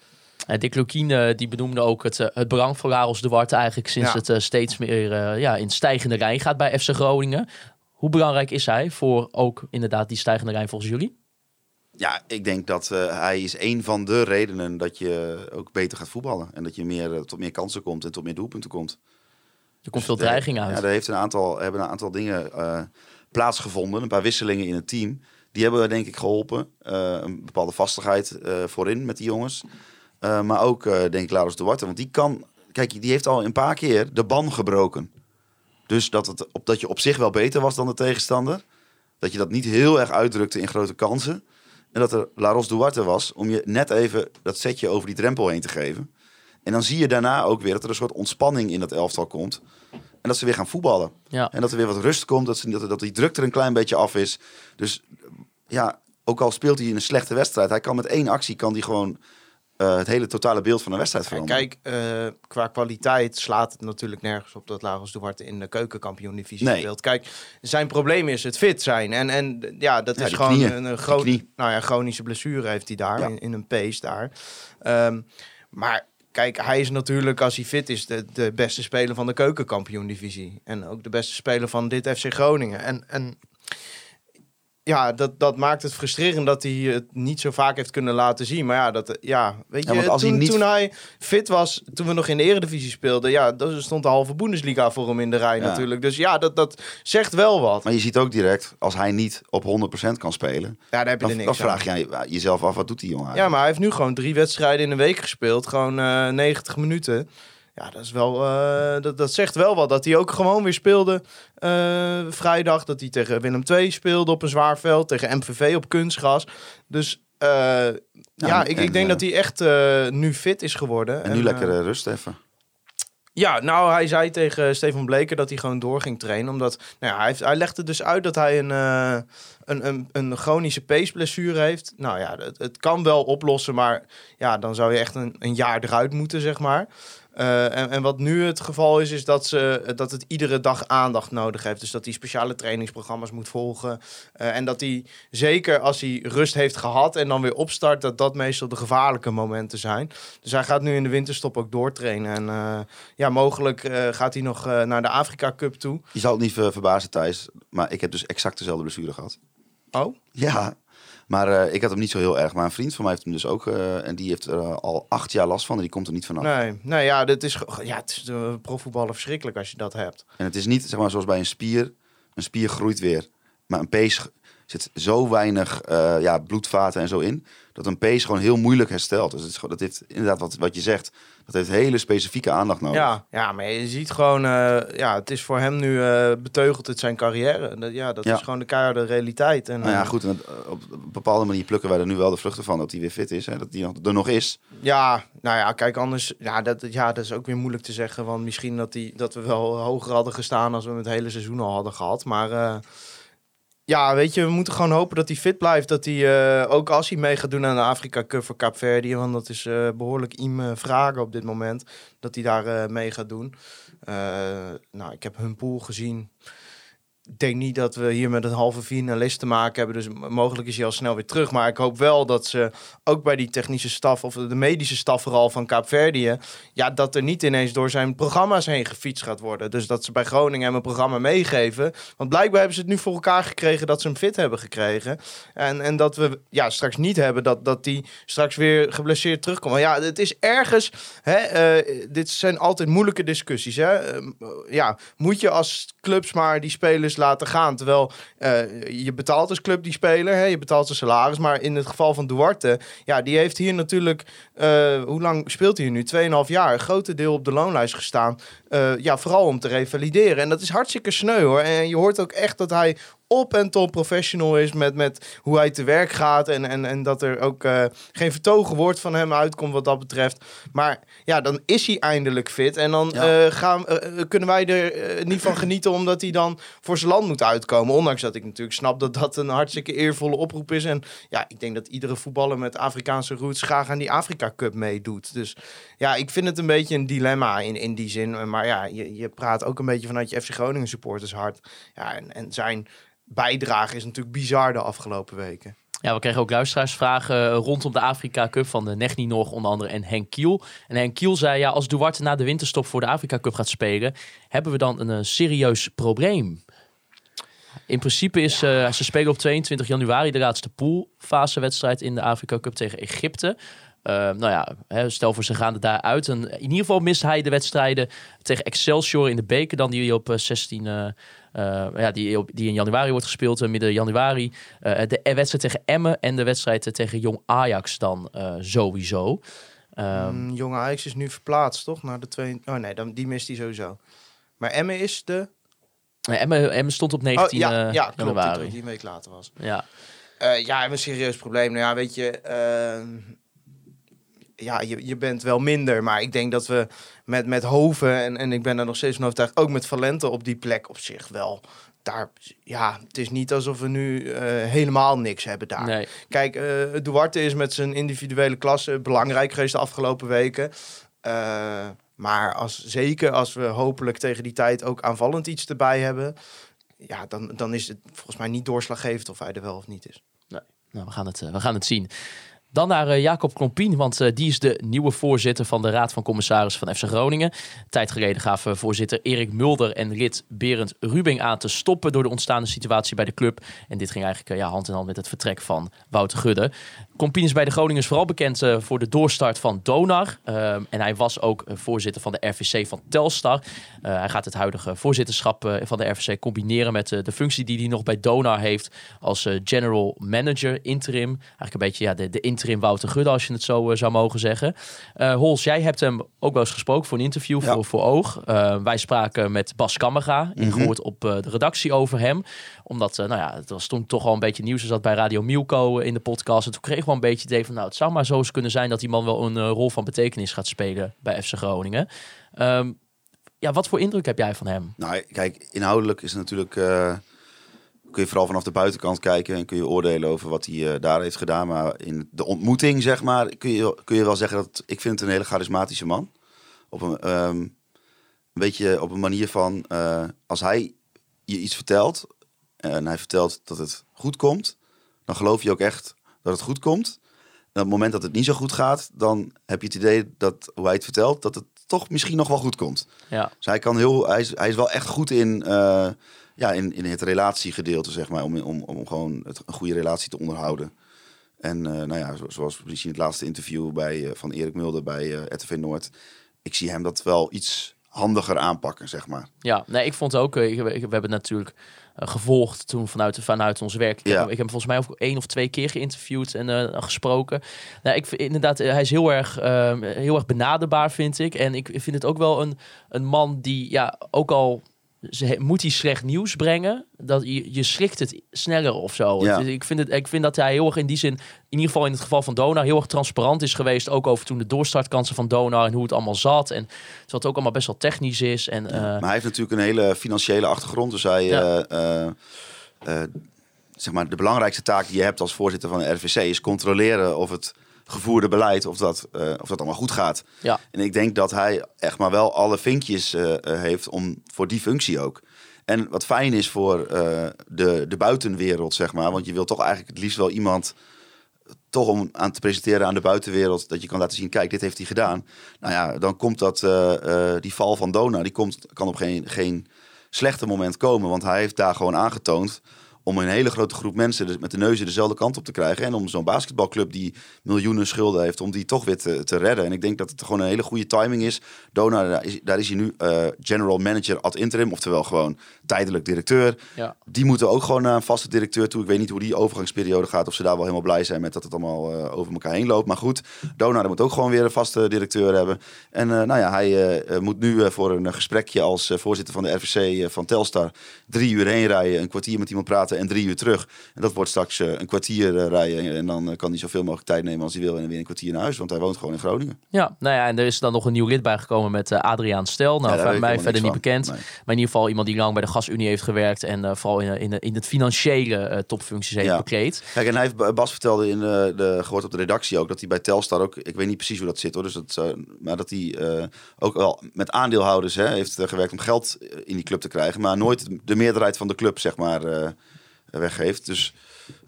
Eh, Dick Lukien eh, die benoemde ook het, eh, het belang van Laros de Wart eigenlijk sinds Ja. het steeds meer ja, in stijgende lijn gaat bij FC Groningen. Hoe belangrijk is hij voor ook inderdaad die stijgende lijn volgens jullie? Ja, ik denk dat hij is een van de redenen dat je ook beter gaat voetballen. En dat je meer, tot meer kansen komt en tot meer doelpunten komt. Er komt veel Dus er- dreiging uit. Ja, er heeft een aantal, hebben een aantal dingen eh, plaatsgevonden. Een paar wisselingen in het team. Die hebben denk ik geholpen. Eh, een bepaalde vastigheid voorin met die jongens. Eh, maar ook eh, denk ik Laurens de Warte. Want die kan... Kijk, die heeft al een paar keer de ban gebroken. Dus dat, het, op, dat je op zich wel beter was dan de tegenstander. Dat je dat niet heel erg uitdrukte in grote kansen. En dat er Laros Duarte was om je net even dat setje over die drempel heen te geven. En dan zie je daarna ook weer dat er een soort ontspanning in dat elftal komt. En dat ze weer gaan voetballen. Ja. En dat er weer wat rust komt. Dat, ze, dat, dat die druk er een klein beetje af is. Dus ja, ook al speelt hij in een slechte wedstrijd. Hij kan met één actie kan die gewoon eh, het hele totale beeld van een wedstrijd Ja, veranderen. kijk, eh, qua kwaliteit slaat het natuurlijk nergens op dat Lagos Duarte in de keukenkampioen-divisie Nee. speelt. Kijk, zijn probleem is het fit zijn. En, en ja, dat Ja, is gewoon knieën. een, een groot, nou ja, chronische blessure heeft hij daar, Ja. in, in een pees daar. Ehm, maar kijk, hij is natuurlijk, als hij fit is, de, de beste speler van de keukenkampioen-divisie. En ook de beste speler van dit FC Groningen. En, en ja, dat, dat maakt het frustrerend dat hij het niet zo vaak heeft kunnen laten zien. Maar ja, dat, ja weet Ja, je, als toen, hij niet- toen hij fit was, toen we nog in de Eredivisie speelden, ja, dan stond de halve Bundesliga voor hem in de rij Ja. natuurlijk. Dus ja, dat, dat zegt wel wat. Maar je ziet ook direct, als hij niet op 100% kan spelen... Ja, daar heb je Dan, er niks vraag jij jezelf af, wat doet die jongen Ja, eigenlijk? maar hij heeft nu gewoon drie wedstrijden in een week gespeeld. Gewoon eh 90 minuten. Ja, dat is wel. eh, dat, dat zegt wel wat. Dat hij ook gewoon weer speelde eh, vrijdag. Dat hij tegen Willem II speelde op een zwaar veld. Tegen MVV op kunstgras. Dus eh, ja, ik, en, ik denk dat hij echt nu fit is geworden. En nu lekker rust even. ja, nou, hij zei tegen Stefan Bleker dat hij gewoon door ging trainen. Omdat, nou ja, hij, heeft, hij legde dus uit dat hij een, een, een, een chronische peesblessure heeft. Nou ja, het, het kan wel oplossen, maar ja, dan zou je echt een, een jaar eruit moeten, zeg maar. Eh, en, en wat nu het geval is, is dat, ze, dat het iedere dag aandacht nodig heeft. Dus dat hij speciale trainingsprogramma's moet volgen. Eh, en dat hij, zeker als hij rust heeft gehad en dan weer opstart, dat dat meestal de gevaarlijke momenten zijn. Dus hij gaat nu in de winterstop ook doortrainen. En eh, ja, mogelijk gaat hij nog naar de Afrika Cup toe. Je zal het niet ver- verbazen, Thijs, maar ik heb dus exact dezelfde blessure gehad. Oh? Ja, maar eh, ik had hem niet zo heel erg. Maar een vriend van mij heeft hem dus ook. eh, en die heeft er eh, al acht jaar last van en die komt er niet vanaf. Nee, nee ja, dit is, ja, het is profvoetballen verschrikkelijk als je dat hebt. En het is niet zeg maar, zoals bij een spier. Een spier groeit weer. Maar een pees zit zo weinig ja, bloedvaten en zo in. Dat een pees gewoon heel moeilijk herstelt. Dus het is, gewoon- dat heeft inderdaad wat, wat je zegt. Dat heeft hele specifieke aandacht nodig. Ja, ja, maar je ziet gewoon, eh, ja, het is voor hem nu eh, beteugeld het zijn carrière. Dat, ja, dat Ja. is gewoon de keiharde realiteit. En, Nou ja, eh, goed. En op een bepaalde manier plukken wij er nu wel de vruchten van dat hij weer fit is. Hè, dat hij er nog is. Ja, nou ja, kijk, anders, ja dat, ja, dat is ook weer moeilijk te zeggen. Want misschien dat, die, dat we wel hoger hadden gestaan als we het hele seizoen al hadden gehad. Maar ja, weet je, we moeten gewoon hopen dat hij fit blijft. Dat hij, eh, ook als hij mee gaat doen aan de Afrika Cup voor Kaapverdië, want dat is eh, behoorlijk iem eh, vragen op dit moment, dat hij daar eh, mee gaat doen. Nou, ik heb hun pool gezien. Ik denk niet dat we hier met een halve finalist te maken hebben. Dus mogelijk is hij al snel weer terug. Maar ik hoop wel dat ze ook bij die technische staf of de medische staf vooral van Kaapverdië... ja, dat er niet ineens door zijn programma's heen gefietst gaat worden. Dus dat ze bij Groningen hem een programma meegeven. Want blijkbaar hebben ze het nu voor elkaar gekregen dat ze hem fit hebben gekregen. En, en dat we ja, straks niet hebben dat, dat die straks weer geblesseerd terugkomt. Maar ja, het is ergens... Hè, eh, dit zijn altijd moeilijke discussies. Hè? Ehm, ja, moet je als clubs maar die spelers laten gaan? Terwijl eh, je betaalt als club die speler, hè? je betaalt zijn salaris. Maar in het geval van Duarte, ja, die heeft hier natuurlijk... eh, hoe lang speelt hij nu? 2,5 jaar. Een grote deel op de loonlijst gestaan. Eh, ja, vooral om te revalideren. En dat is hartstikke sneu hoor. En je hoort ook echt dat hij op en top professional is met, met hoe hij te werk gaat. En, en, en dat er ook eh, geen vertogen woord van hem uitkomt wat dat betreft. Maar ja, dan is hij eindelijk fit. En dan Ja. eh, gaan, eh, kunnen wij er niet van genieten omdat hij dan voor zijn land moet uitkomen. Ondanks dat ik natuurlijk snap dat dat een hartstikke eervolle oproep is. En ja, ik denk dat iedere voetballer met Afrikaanse roots graag aan die Afrika Cup meedoet. Dus ja, ik vind het een beetje een dilemma in, in die zin. Maar ja, je, je praat ook een beetje vanuit je FC Groningen supporters hart. Ja, en, en zijn bijdrage is natuurlijk bizar de afgelopen weken. Ja, we kregen ook luisteraarsvragen eh, rondom de Afrika Cup van de Nechni nog onder andere en Henk Kiel. En Henk Kiel zei, ja, als Duarte na de winterstop voor de Afrika Cup gaat spelen, hebben we dan een, eh, serieus probleem. In principe is, eh, ze spelen op 22 januari de laatste poolfasewedstrijd in de Afrika Cup tegen Egypte. Eh, nou ja, hè, stel voor ze gaan er daaruit. En in ieder geval mist hij de wedstrijden tegen Excelsior in de beker. Dan die op eh, 16, eh, eh, ja, die, die in januari wordt gespeeld, eh, midden januari. Eh, de wedstrijd tegen Emmen en de wedstrijd eh, tegen Jong Ajax dan eh, sowieso. Ehm, Mm, jonge Ajax is nu verplaatst, toch? Naar de twee... Oh nee, dan, die mist hij sowieso. Maar Emmen is de... Emmen, Emmen stond op 19 oh, ja, eh, ja, januari. die een week later was. Ja. Eh, ja, hebben een serieus probleem. Nou ja, weet je... ja, je, je bent wel minder. Maar ik denk dat we met, met Hoven... En, en ik ben er nog steeds van overtuigd... Ook met Valente op die plek op zich wel... Daar, ja, het is niet alsof we nu eh, helemaal niks hebben daar. Nee. Kijk, eh Duarte is met zijn individuele klasse belangrijk geweest de afgelopen weken. Eh, maar als, zeker als we hopelijk tegen die tijd ook aanvallend iets erbij hebben... Ja, dan, dan is het volgens mij niet doorslaggevend of hij er wel of niet is. Nou, we gaan het, we gaan het zien. Dan naar eh, Jacob Klompien, want eh, die is de nieuwe voorzitter van de Raad van Commissarissen van FC Groningen. Tijd geleden gaven voorzitter Erik Mulder en lid Berend Rubing aan te stoppen door de ontstaande situatie bij de club. En dit ging eigenlijk eh, ja, hand in hand met het vertrek van Wouter Gudde. Klompien is bij de Groningers vooral bekend eh, voor de doorstart van Donar. Ehm, en hij was ook eh, voorzitter van de RVC van Telstar. Eh, hij gaat het huidige voorzitterschap eh, van de RVC combineren met eh, de functie die hij nog bij Donar heeft als eh, general manager, interim. Eigenlijk een beetje ja, de, de interim Wouter Gudde, als je het zo eh, zou mogen zeggen. Eh Hols, jij hebt hem ook wel eens gesproken voor een interview Ja. voor, voor Oog. Eh, wij spraken met Bas Kammerga, ingehoord op eh, de redactie over hem. Omdat, nou ja, het was toen toch al een beetje nieuws. Hij zat bij Radio Milko in de podcast. En toen kregen we een beetje het idee van, nou, het zou maar zo eens kunnen zijn dat die man wel een rol van betekenis gaat spelen bij FC Groningen. Ehm, ja, wat voor indruk heb jij van hem? Nou, kijk, inhoudelijk is het natuurlijk. Kun je vooral vanaf de buitenkant kijken en kun je oordelen over wat hij eh, daar heeft gedaan. Maar in de ontmoeting, zeg maar, kun je, kun je wel zeggen dat ik vind het een hele charismatische man. Op een, ehm, een beetje op een manier van eh, als hij je iets vertelt en hij vertelt dat het goed komt, dan geloof je ook echt dat het goed komt. En op het moment dat het niet zo goed gaat, dan heb je het idee dat hoe hij het vertelt, dat het toch misschien nog wel goed komt. Ja, Dus hij, kan heel, hij, is, hij is wel echt goed in, eh, ja, in, in het relatiegedeelte, zeg maar. Om, om, om gewoon het, een goede relatie te onderhouden. En eh, nou ja, zo- zoals we zien het laatste interview bij, eh, van Erik Mulder bij eh RTV Noord. Ik zie hem dat wel iets handiger aanpakken, zeg maar. ja. Nee, ik vond ook, ik- we hebben het natuurlijk gevolgd toen vanuit, vanuit ons werk. Ik, Ja. heb, ik heb volgens mij ook één of twee keer geïnterviewd en gesproken. Nou, ik vind inderdaad, hij is heel erg, eh, heel erg benaderbaar, vind ik. En ik vind het ook wel een, een man die, ja, ook al ze- moet hij slecht nieuws brengen, dat je, je schrikt het sneller of zo. Ja. Ik, vind het, ik vind dat hij heel erg in die zin, in ieder geval in het geval van Donar, heel erg transparant is geweest. Ook over toen de doorstartkansen van Donar en hoe het allemaal zat. En dat het ook allemaal best wel technisch is. En, eh, maar hij heeft natuurlijk een hele financiële achtergrond. Dus hij, Ja. eh, eh, zeg maar, de belangrijkste taak die je hebt als voorzitter van de RVC is controleren of het gevoerde beleid, of dat, eh, of dat allemaal goed gaat. ja. En ik denk dat hij echt maar wel alle vinkjes eh, eh, heeft om voor die functie ook. En wat fijn is voor de, de buitenwereld, zeg maar. Want je wil toch eigenlijk het liefst wel iemand toch om aan te presenteren aan de buitenwereld dat je kan laten zien, kijk, dit heeft hij gedaan. Nou ja, dan komt dat die val van Dona, die komt, kan op geen, geen slechte moment komen, want hij heeft daar gewoon aangetoond om een hele grote groep mensen met de neuzen dezelfde kant op te krijgen. En om zo'n basketbalclub die miljoenen schulden heeft, om die toch weer te, te redden. En ik denk dat het gewoon een hele goede timing is. Dona, daar is, daar is hij nu eh, general manager ad interim, oftewel gewoon tijdelijk directeur. Ja. Die moeten ook gewoon naar een vaste directeur toe. Ik weet niet hoe die overgangsperiode gaat, of ze daar wel helemaal blij zijn met dat het allemaal eh, over elkaar heen loopt. Maar goed, Dona moet ook gewoon weer een vaste directeur hebben. En eh, nou ja, hij moet nu voor een gesprekje als voorzitter van de RVC van Telstar drie uur heen rijden, een kwartier met iemand praten en drie uur terug. En dat wordt straks eh, een kwartier eh, rijden. En dan eh, kan hij zoveel mogelijk tijd nemen als hij wil en weer een kwartier naar huis, want hij woont gewoon in Groningen. Ja, nou ja, en er is dan nog een nieuw lid bijgekomen met Adriaan Stel. Nou, Ja, mij verder niet van. bekend. Nee. Maar in ieder geval iemand die lang bij de gasunie heeft gewerkt en vooral in, in, in het financiële topfuncties heeft Ja. bekleed. Kijk, en hij heeft, Bas vertelde in de, de, gehoord op de redactie ook dat hij bij Telstar ook, ik weet niet precies hoe dat zit hoor, dus dat, maar dat hij ook wel met aandeelhouders hè, heeft gewerkt om geld in die club te krijgen, maar nooit de meerderheid van de club zeg maar weggeeft. Dus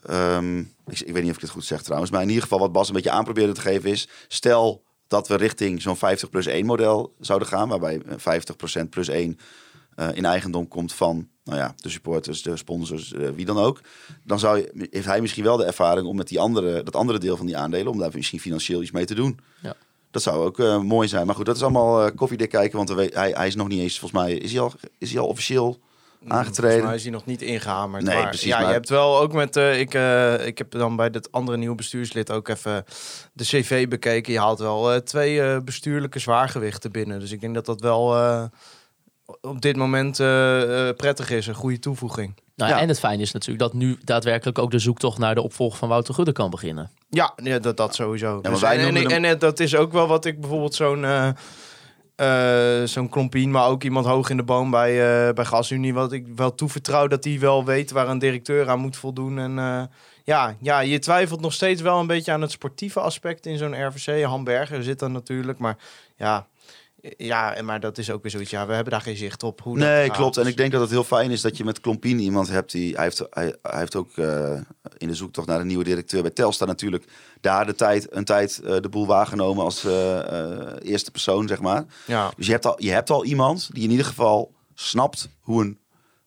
ehm, ik, ik weet niet of ik het goed zeg trouwens, maar in ieder geval wat Bas een beetje aan probeerde te geven is, stel dat we richting zo'n 50 plus 1 model zouden gaan, waarbij eh, 50% plus 1 eh, in eigendom komt van nou ja, de supporters, de sponsors, eh, wie dan ook. Dan zou je, heeft hij misschien wel de ervaring om met die andere, dat andere deel van die aandelen, om daar misschien financieel iets mee te doen. Ja. Dat zou ook eh, mooi zijn. Maar goed, dat is allemaal koffiedik kijken, want hij, hij is nog niet eens, volgens mij, is hij al, is hij al officieel aangetreden? Volgens mij is hij nog niet ingehamerd. Nee, maar, precies, Ja, maar- je hebt wel ook met... eh, ik, eh, ik heb dan bij dat andere nieuwe bestuurslid ook even de cv bekeken. Je haalt wel eh, twee eh, bestuurlijke zwaargewichten binnen. Dus ik denk dat dat wel eh, op dit moment prettig is. Een goede toevoeging. Nou, Ja. En het fijne is natuurlijk dat nu daadwerkelijk ook de zoektocht naar de opvolger van Wouter Gudde kan beginnen. Ja, ja dat, dat sowieso. maar Dus wij en, en, noemen en, hem- dat is ook wel wat ik bijvoorbeeld zo'n... eh zo'n klompien, maar ook iemand hoog in de boom bij, eh bij GasUnie. Wat ik wel toevertrouw dat die wel weet waar een directeur aan moet voldoen. En eh, ja, ja, je twijfelt nog steeds wel een beetje aan het sportieve aspect in zo'n RVC. Hamburger zit dan natuurlijk, maar ja, ja, en maar dat is ook weer zoiets. Ja, we hebben daar geen zicht op. Hoe dat Nee, gaat. klopt. En ik denk dat het heel fijn is dat je met Klompien iemand hebt die... Hij heeft, hij, hij heeft ook eh, in de zoektocht naar een nieuwe directeur bij Telstar natuurlijk... daar de tijd, een tijd eh, de boel waargenomen als eh, eerste persoon, zeg maar. Ja, Dus je hebt, al, je hebt al iemand die in ieder geval snapt hoe een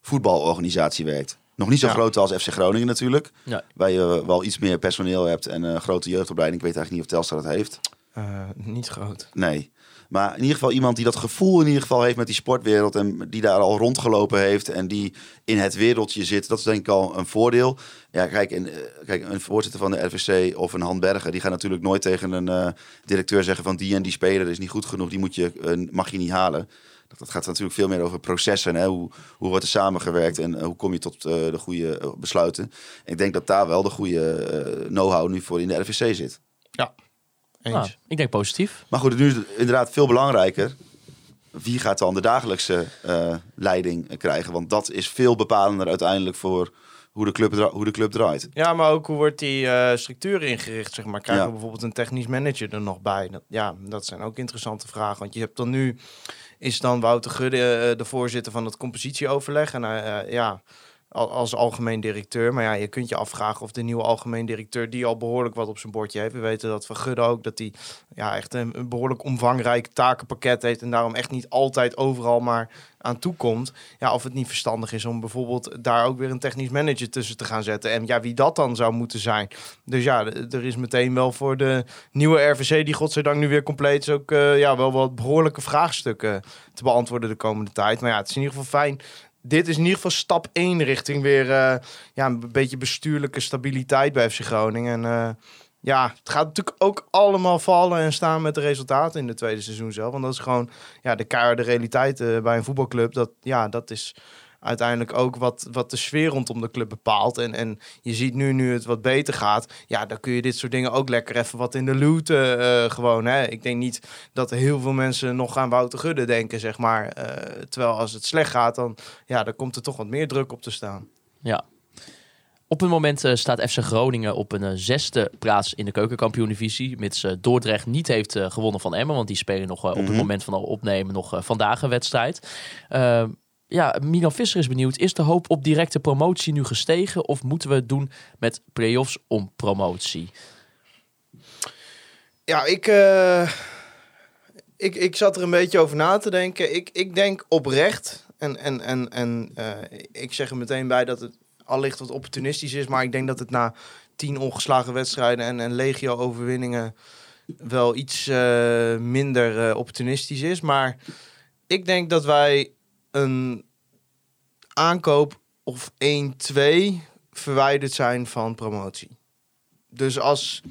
voetbalorganisatie werkt. Nog niet zo Ja. groot als FC Groningen natuurlijk. Ja. Waar je wel iets meer personeel hebt en een grote jeugdopleiding. Ik weet eigenlijk niet of Telstar dat heeft. eh, niet groot. Nee. Maar in ieder geval iemand die dat gevoel in ieder geval heeft met die sportwereld. En die daar al rondgelopen heeft. En die in het wereldje zit. Dat is denk ik al een voordeel. Ja, kijk, eh, kijk een voorzitter van de RVC of een Han Berger. Die gaat natuurlijk nooit tegen een eh, directeur zeggen van die en die speler is niet goed genoeg. Die moet je, mag je niet halen. Dat, gaat natuurlijk veel meer over processen. Hè? Hoe, hoe wordt er samengewerkt en eh, hoe kom je tot de goede besluiten. Ik denk dat daar wel de goede know-how nu voor in de RVC zit. Eens. Nou, ik denk positief. Maar goed, nu is het inderdaad veel belangrijker. Wie gaat dan de dagelijkse eh, leiding krijgen? Want dat is veel bepalender uiteindelijk voor hoe de club, dra- hoe de club draait. Ja, maar ook hoe wordt die eh, structuur ingericht, zeg maar. Krijgen Ja. we bijvoorbeeld een technisch manager er nog bij? Dat, ja, dat zijn ook interessante vragen. Want je hebt dan nu, is dan Wouter Gudde eh, de voorzitter van het compositieoverleg. En ja, als algemeen directeur. Maar ja, je kunt je afvragen of de nieuwe algemeen directeur... die al behoorlijk wat op zijn bordje heeft. We weten dat van Gudde ook, dat hij ja, echt een, behoorlijk omvangrijk takenpakket heeft... en daarom echt niet altijd overal maar aan toe komt. Ja, of het niet verstandig is om bijvoorbeeld daar ook weer een technisch manager tussen te gaan zetten. En ja, wie dat dan zou moeten zijn. Dus ja, er is meteen wel voor de nieuwe RVC, die godzijdank nu weer compleet is, ook eh, ja, wel wat behoorlijke vraagstukken te beantwoorden de komende tijd. Maar ja, het is in ieder geval fijn. Dit is in ieder geval stap 1 richting weer eh, ja, een beetje bestuurlijke stabiliteit bij FC Groningen. En eh, ja, het gaat natuurlijk ook allemaal vallen en staan met de resultaten in de tweede seizoen zelf. Want dat is gewoon ja, de keiharde realiteit eh, bij een voetbalclub. Dat, ja, dat is uiteindelijk ook wat, wat de sfeer rondom de club bepaalt. En, en je ziet nu, nu het wat beter gaat, ja, dan kun je dit soort dingen ook lekker even wat in de loot eh, eh, gewoon. Hè. Ik denk niet dat er heel veel mensen nog aan Wouter Gudde denken, zeg maar. Eh, terwijl als het slecht gaat, dan, ja, dan komt er toch wat meer druk op te staan. Ja. Op het moment staat FC Groningen op een zesde plaats in de keukenkampioen-divisie. Mits Dordrecht niet heeft gewonnen van Emmen. Want die spelen nog op het Mhm. moment van al opnemen nog vandaag een wedstrijd. Ja, Milan Visser is benieuwd. Is de hoop op directe promotie nu gestegen? Of moeten we het doen met play-offs om promotie? Ja, ik, eh, ik, ik zat er een beetje over na te denken. Ik, ik denk oprecht, en, en, en, en eh, ik zeg er meteen bij dat het allicht wat opportunistisch is, maar ik denk dat het na tien ongeslagen wedstrijden en, en legio overwinningen wel iets eh, minder opportunistisch is. Maar ik denk dat wij een aankoop of 1-2 verwijderd zijn van promotie. Dus als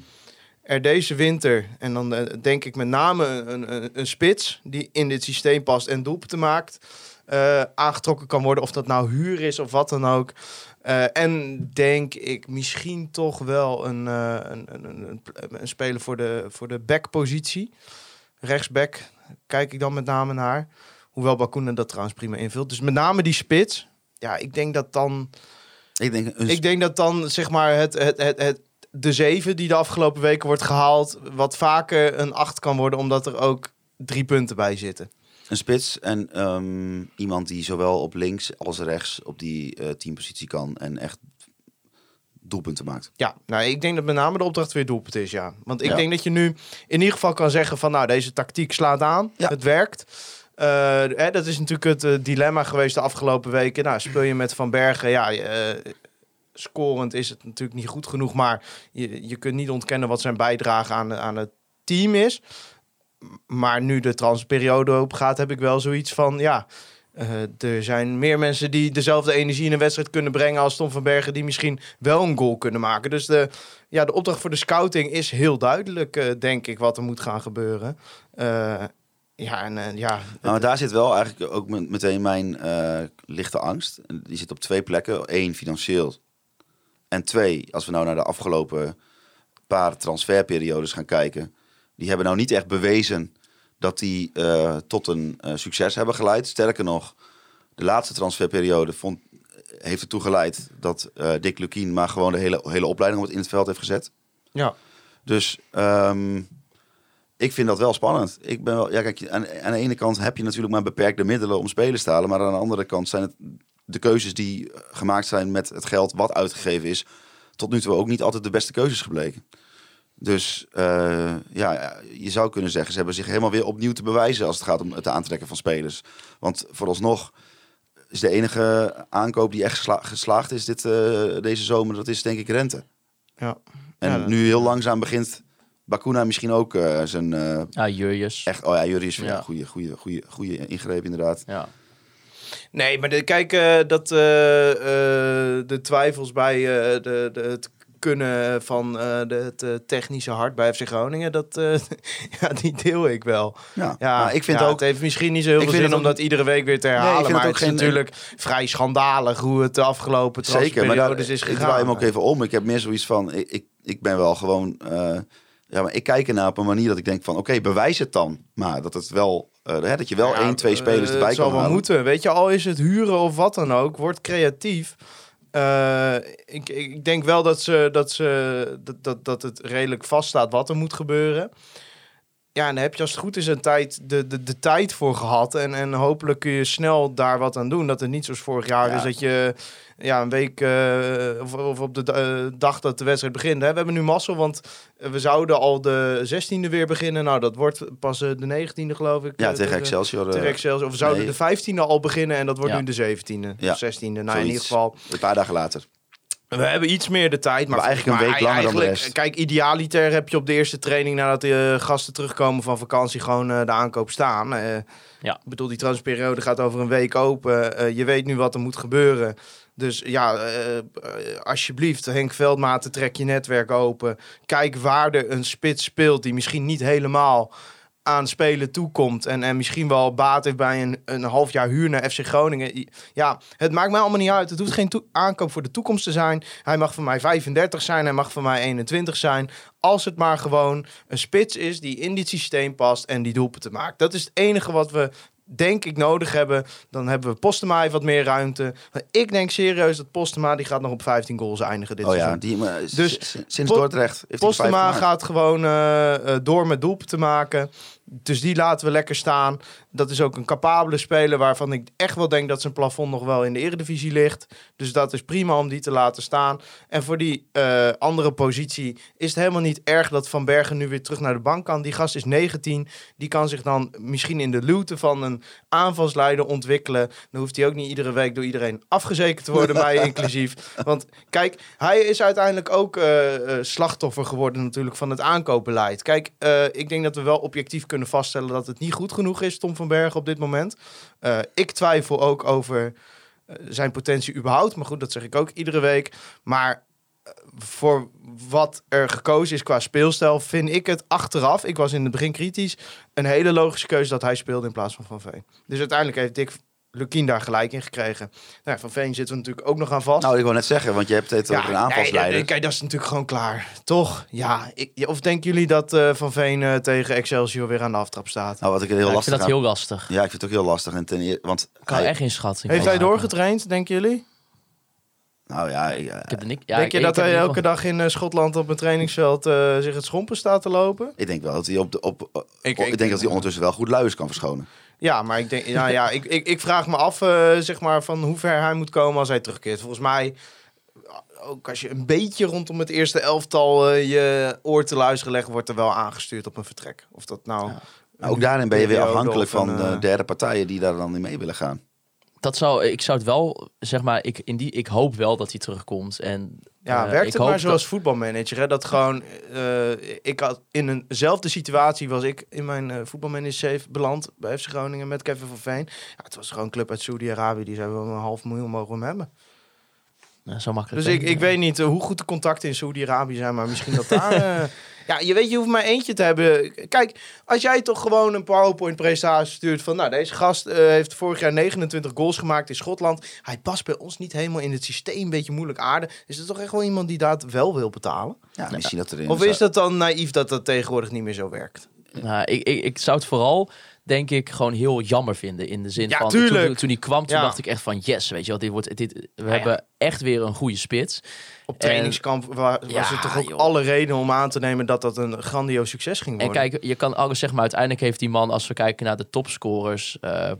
er deze winter, en dan eh, denk ik met name een, een, een spits die in dit systeem past en doelpunten maakt, eh, aangetrokken kan worden. Of dat nou huur is of wat dan ook. Eh, en denk ik misschien toch wel een, een, een, een speler voor de, voor de backpositie. Rechtsback kijk ik dan met name naar. Hoewel Bakuna dat trouwens prima invult. Dus met name die spits. Ja, ik denk dat dan... Ik denk, een, Ik denk dat dan zeg maar het, het, het, het, de zeven die de afgelopen weken wordt gehaald, wat vaker een acht kan worden, omdat er ook drie punten bij zitten. een spits en ehm, iemand die zowel op links als rechts op die eh teampositie kan en echt doelpunten maakt. Ja, nou, ik denk dat met name de opdracht weer doelpunt is, ja. Want ik Ja. denk dat je nu in ieder geval kan zeggen van, nou, deze tactiek slaat aan, Ja. het werkt. Eh, dat is natuurlijk het eh, dilemma geweest de afgelopen weken. Nou, speel je met Van Bergen, ja, eh, scorend is het natuurlijk niet goed genoeg, maar je, je kunt niet ontkennen wat zijn bijdrage aan, aan het team is. Maar nu de transferperiode open gaat, heb ik wel zoiets van, ja, er zijn meer mensen die dezelfde energie in een wedstrijd kunnen brengen als Tom van Bergen, die misschien wel een goal kunnen maken. Dus de, ja, de opdracht voor de scouting is heel duidelijk, denk ik, wat er moet gaan gebeuren. Ja, en eh, ja, Nou, maar daar zit wel eigenlijk ook met- meteen mijn eh, lichte angst. Die zit op twee plekken. Eén, financieel. En twee, als we nou naar de afgelopen paar transferperiodes gaan kijken. Die hebben nou niet echt bewezen dat die eh, tot een succes hebben geleid. Sterker nog, de laatste transferperiode vond, heeft ertoe geleid dat Dick Lukien maar gewoon de hele, hele opleiding op het in het veld heeft gezet. ja. Dus ehm, ik vind dat wel spannend. Ik ben wel, ja, kijk, aan, aan de ene kant heb je natuurlijk maar beperkte middelen om spelers te halen. Maar aan de andere kant zijn het de keuzes die gemaakt zijn met het geld wat uitgegeven is. Tot nu toe ook niet altijd de beste keuzes gebleken. Dus eh, ja, je zou kunnen zeggen, ze hebben zich helemaal weer opnieuw te bewijzen als het gaat om het aantrekken van spelers. Want vooralsnog is de enige aankoop die echt gesla- geslaagd is dit, eh, deze zomer, dat is denk ik rente. ja. En Ja, nu heel langzaam begint Bakuna misschien ook eh, zijn eh, Ja, Jurjes. echt. Oh ja, Jury is Ja. een goede, goede, goede, goede ingreep inderdaad. Ja. Nee, maar de, kijk, eh, dat eh, eh, de twijfels bij eh, de, de, het kunnen van eh, de, het technische hart bij FC Groningen, dat, eh, ja, die deel ik wel. Ja, Ja, maar ik vind ja, ook. Het heeft misschien niet zo heel Ik veel zin het om ook- dat iedere week weer te ik herhalen. het maar ook het is geen- natuurlijk vrij schandalig hoe het de afgelopen Zeker, maar daar, is ik gegaan. draai hem ook even om. Ik heb meer zoiets van, ik, ik, ik ben wel gewoon, eh, ja, maar ik kijk ernaar op een manier dat ik denk van, oké, bewijs het dan. Maar dat het wel, eh, hè, dat je wel Ja, één, twee spelers eh, erbij Het zal kan wel halen. moeten. Weet je, al is het huren of wat dan ook, word creatief. Eh, ik, ik denk wel dat, ze, dat, ze, dat, dat, dat het redelijk vaststaat wat er moet gebeuren. Ja, en daar heb je als het goed is een tijd, de, de, de tijd voor gehad. En, en hopelijk kun je snel daar wat aan doen. Dat het niet zoals vorig jaar Ja. is dat je ja, een week eh, of, of op de eh, dag dat de wedstrijd begint. Hè. We hebben nu mazzel, want eh, we zouden al de 16e weer beginnen. Nou, dat wordt pas de 19e geloof ik. Ja, tegen Excelsior. tegen Excelsior. Of we zouden nee. de 15e al beginnen en dat wordt Ja. nu de 17e. Ja. Of 16e. Nou, in ieder geval. Een paar dagen later. We hebben iets meer de tijd. Maar, Maar eigenlijk een maar week langer dan de eigenlijk- rest. Kijk, idealiter heb je op de eerste training nadat de gasten terugkomen van vakantie gewoon eh, de aankoop staan. Eh, Ja. Ik bedoel, die transferperiode gaat over een week open. Eh, je weet nu wat er moet gebeuren. Dus ja, eh, eh, alsjeblieft, Henk Veldmaten, trek je netwerk open. Kijk waar er een spits speelt die misschien niet helemaal aan spelen toekomt. En, en misschien wel baat heeft bij een, een half jaar huur naar FC Groningen. Ja, het maakt mij allemaal niet uit. Het hoeft geen aankoop voor de toekomst te zijn. Hij mag van mij 35 zijn, hij mag van mij 21 zijn. Als het maar gewoon een spits is die in dit systeem past en die doelpunten maakt. Dat is het enige wat we denk ik nodig hebben. Dan hebben we Postema heeft wat meer ruimte. Maar ik denk serieus dat Postema die gaat nog op 15 goals eindigen dit Oh ja, seizoen. die, maar, Dus sinds Dordrecht heeft Postema gaat gewoon eh, eh, door met doelpunten maken. Dus die laten we lekker staan. Dat is ook een capabele speler waarvan ik echt wel denk dat zijn plafond nog wel in de eredivisie ligt. Dus dat is prima om die te laten staan. En voor die eh, andere positie is het helemaal niet erg dat Van Bergen nu weer terug naar de bank kan. Die gast is 19. Die kan zich dan misschien in de luwte van een aanvalsleider ontwikkelen. Dan hoeft hij ook niet iedere week door iedereen afgezekerd te worden, mij inclusief. Want kijk, hij is uiteindelijk ook eh, eh, slachtoffer geworden natuurlijk van het aankoopbeleid. Kijk, ik denk dat we wel objectief kunnen vaststellen dat het niet goed genoeg is, Tom van Bergen, op dit moment. Eh, ik twijfel ook over eh, zijn potentie überhaupt. Maar goed, dat zeg ik ook iedere week. Maar eh, voor wat er gekozen is qua speelstijl, vind ik het achteraf, ik was in het begin kritisch, een hele logische keuze dat hij speelde in plaats van Van Veen. Dus uiteindelijk heeft Dick Lukien daar gelijk in gekregen. Nou, van Veen zitten we natuurlijk ook nog aan vast. Nou, ik wil net zeggen, want je hebt het over een aanvalsleider. Nee, kijk, dat is natuurlijk gewoon klaar. Toch? Ja. Ik, of denken jullie dat eh, Van Veen eh, tegen Excelsior weer aan de aftrap staat? Nou, wat ik heel Ja, ik lastig vind dat aan- heel lastig. Ja, ik vind het ook heel lastig. En ten eer- want Ik kan hij- echt geen schatting Heeft hij doorgetraind, denken jullie? Nou ja, ik, eh, Ik heb niks. Ja, Denk je ik- dat hij elke dag in eh, Schotland op een trainingsveld eh, zich het schompen staat te lopen? ik denk wel dat hij op de op. ik, ik- denk dat hij ondertussen wel goed luiers kan verschonen. Ja, maar ik denk, ja, ja, ik, ik, ik vraag me af, eh, zeg maar, van hoe ver hij moet komen als hij terugkeert. Volgens mij, ook als je een beetje rondom het eerste elftal eh, je oor te luisteren legt, wordt er wel aangestuurd op een vertrek. Of dat nou. Nou, ook daarin ben je weer afhankelijk van een, de eh, derde partijen die daar dan in mee willen gaan. Dat zou, ik zou het wel, zeg maar, ik, in die, ik hoop wel dat hij terugkomt. En, Ja, eh, werkt het maar zoals dat- voetbalmanager. Hè? Dat gewoon, eh, ik had in eenzelfde situatie was ik in mijn eh voetbalmanager beland bij FC Groningen met Kevin van Veen. Ja, het was gewoon een club uit Saudi-Arabië, die zei wel een half miljoen mogen we hem hebben. Ja, zo makkelijk. Dus ik, ik weet niet eh, hoe goed de contacten in Saudi-Arabië zijn, maar misschien dat daar... eh, ja, je weet, je hoeft maar eentje te hebben. Kijk, als jij toch gewoon een PowerPoint-presentatie stuurt van... Nou, deze gast eh, heeft vorig jaar 29 goals gemaakt in Schotland. Hij past bij ons niet helemaal in het systeem, een beetje moeilijk aarde. Is er toch echt wel iemand die dat wel wil betalen? Ja, misschien dat er Of is dat dan naïef dat dat tegenwoordig niet meer zo werkt? Nou, ik, ik, ik zou het vooral, denk ik, gewoon heel jammer vinden. In de zin Ja, van, tuurlijk. Toen, toen hij kwam, toen Ja. dacht ik echt van, yes, weet je wel, dit wordt, dit, we ja. hebben echt weer een goede spits. Op trainingskamp wa- was Ja, er toch ook joh. alle reden om aan te nemen dat dat een grandioos succes ging En worden. kijk, je kan alles zeg maar, uiteindelijk heeft die man, als we kijken naar de topscorers, eh,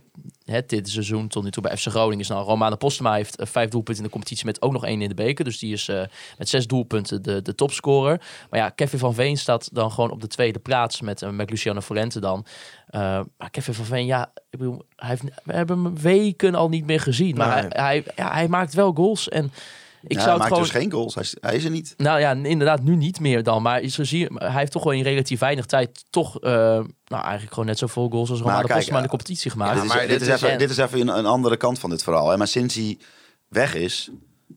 het dit seizoen tot nu toe bij FC Groningen is nou Romano Postema heeft eh, vijf doelpunten in de competitie met ook nog één in de beker, dus die is eh, met zes doelpunten de, de topscorer. Maar ja, Kevin van Veen staat dan gewoon op de tweede plaats met, eh, met Luciano Forente dan. Eh, maar Kevin van Veen, ja, ik bedoel, hij heeft, we hebben hem weken al niet meer gezien, maar Nee. hij, hij, ja, hij maakt wel goals en ik ja, zou hij het maakt gewoon dus geen goals. Hij is, hij is er niet. nou ja, inderdaad, nu niet meer dan. Maar zo zie je, hij heeft toch wel in relatief weinig tijd toch, eh, nou eigenlijk gewoon net zoveel goals als Romano Postma in de eh, competitie gemaakt. dit, is, maar dit, is even, en- dit is even een, een andere kant van dit verhaal. Hè. Maar sinds hij weg is,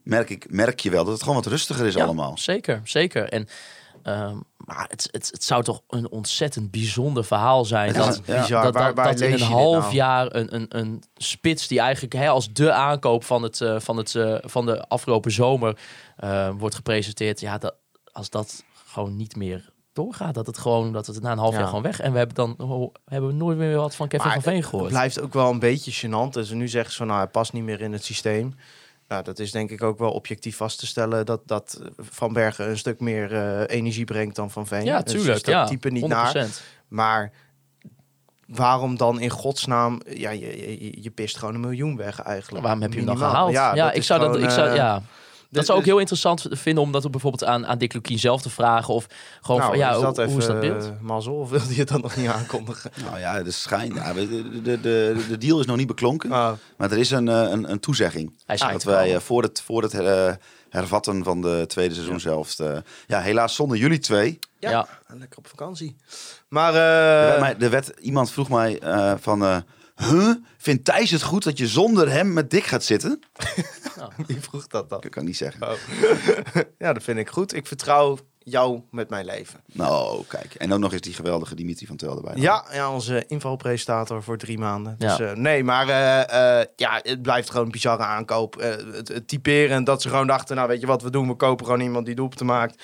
merk, ik, merk je wel dat het gewoon wat rustiger is Ja, allemaal. Zeker, zeker. En, ehm, maar het, het, het zou toch een ontzettend bijzonder verhaal zijn. Het dat, is bizar. dat, waar, dat, waar dat in een half nou? jaar een, een, een spits die eigenlijk hè, als de aankoop van, het, eh, van, het, eh, van de afgelopen zomer eh, wordt gepresenteerd. Ja, dat, als dat gewoon niet meer doorgaat, dat het gewoon dat het na een half Ja. jaar gewoon weg. En we hebben dan oh, hebben we nooit meer wat van Kevin Maar van Veen Het gehoord. blijft ook wel een beetje gênant. Dus nu zeggen ze van, nou, hij past niet meer in het systeem. Nou, dat is denk ik ook wel objectief vast te stellen... dat, dat Van Bergen een stuk meer eh, energie brengt dan Van Veen. Ja, Dus tuurlijk. is dat ja, type niet 100%. naar. Maar waarom dan in godsnaam... Ja, je, je, je pist gewoon een miljoen weg eigenlijk. Waarom heb je hem dan gehaald? Ja, ik zou dat, ik zou, ja. Dat dus- zou ook dus- heel interessant vinden om dat bijvoorbeeld aan, aan Dick Lukien zelf te vragen. Of gewoon nou, van, ja, is hoe, dat even, hoe is dat beeld? eh, mazzel of wilde je het dan nog niet aankondigen? Nou ja, de schijn. Ja, de, de, de, de, de deal is nog niet beklonken. Ah, Maar er is een, eh, een, een toezegging. Hij schijnt dat wij wel. eh, voor het, voor het hervatten van de tweede seizoen zelfs. eh, ja, helaas zonder jullie twee. ja, Ja. lekker op vakantie. Maar... Er eh, werd er iemand vroeg mij eh, van... huh? Vindt Thijs het goed dat je zonder hem met Dick gaat zitten? wie vroeg dat dan? Dat kan ik niet zeggen. Ja, dat vind ik goed. Ik vertrouw jou met mijn leven. Nou, kijk. En ook nog eens die geweldige Dimitri van Tel erbij. Ja, ja onze invalpresentator voor drie maanden. Dus, eh, nee, maar eh, eh, ja, het blijft gewoon een bizarre aankoop. Eh, het, het typeren dat ze gewoon dachten, nou weet je wat we doen? We kopen gewoon iemand die doelpunten maakt.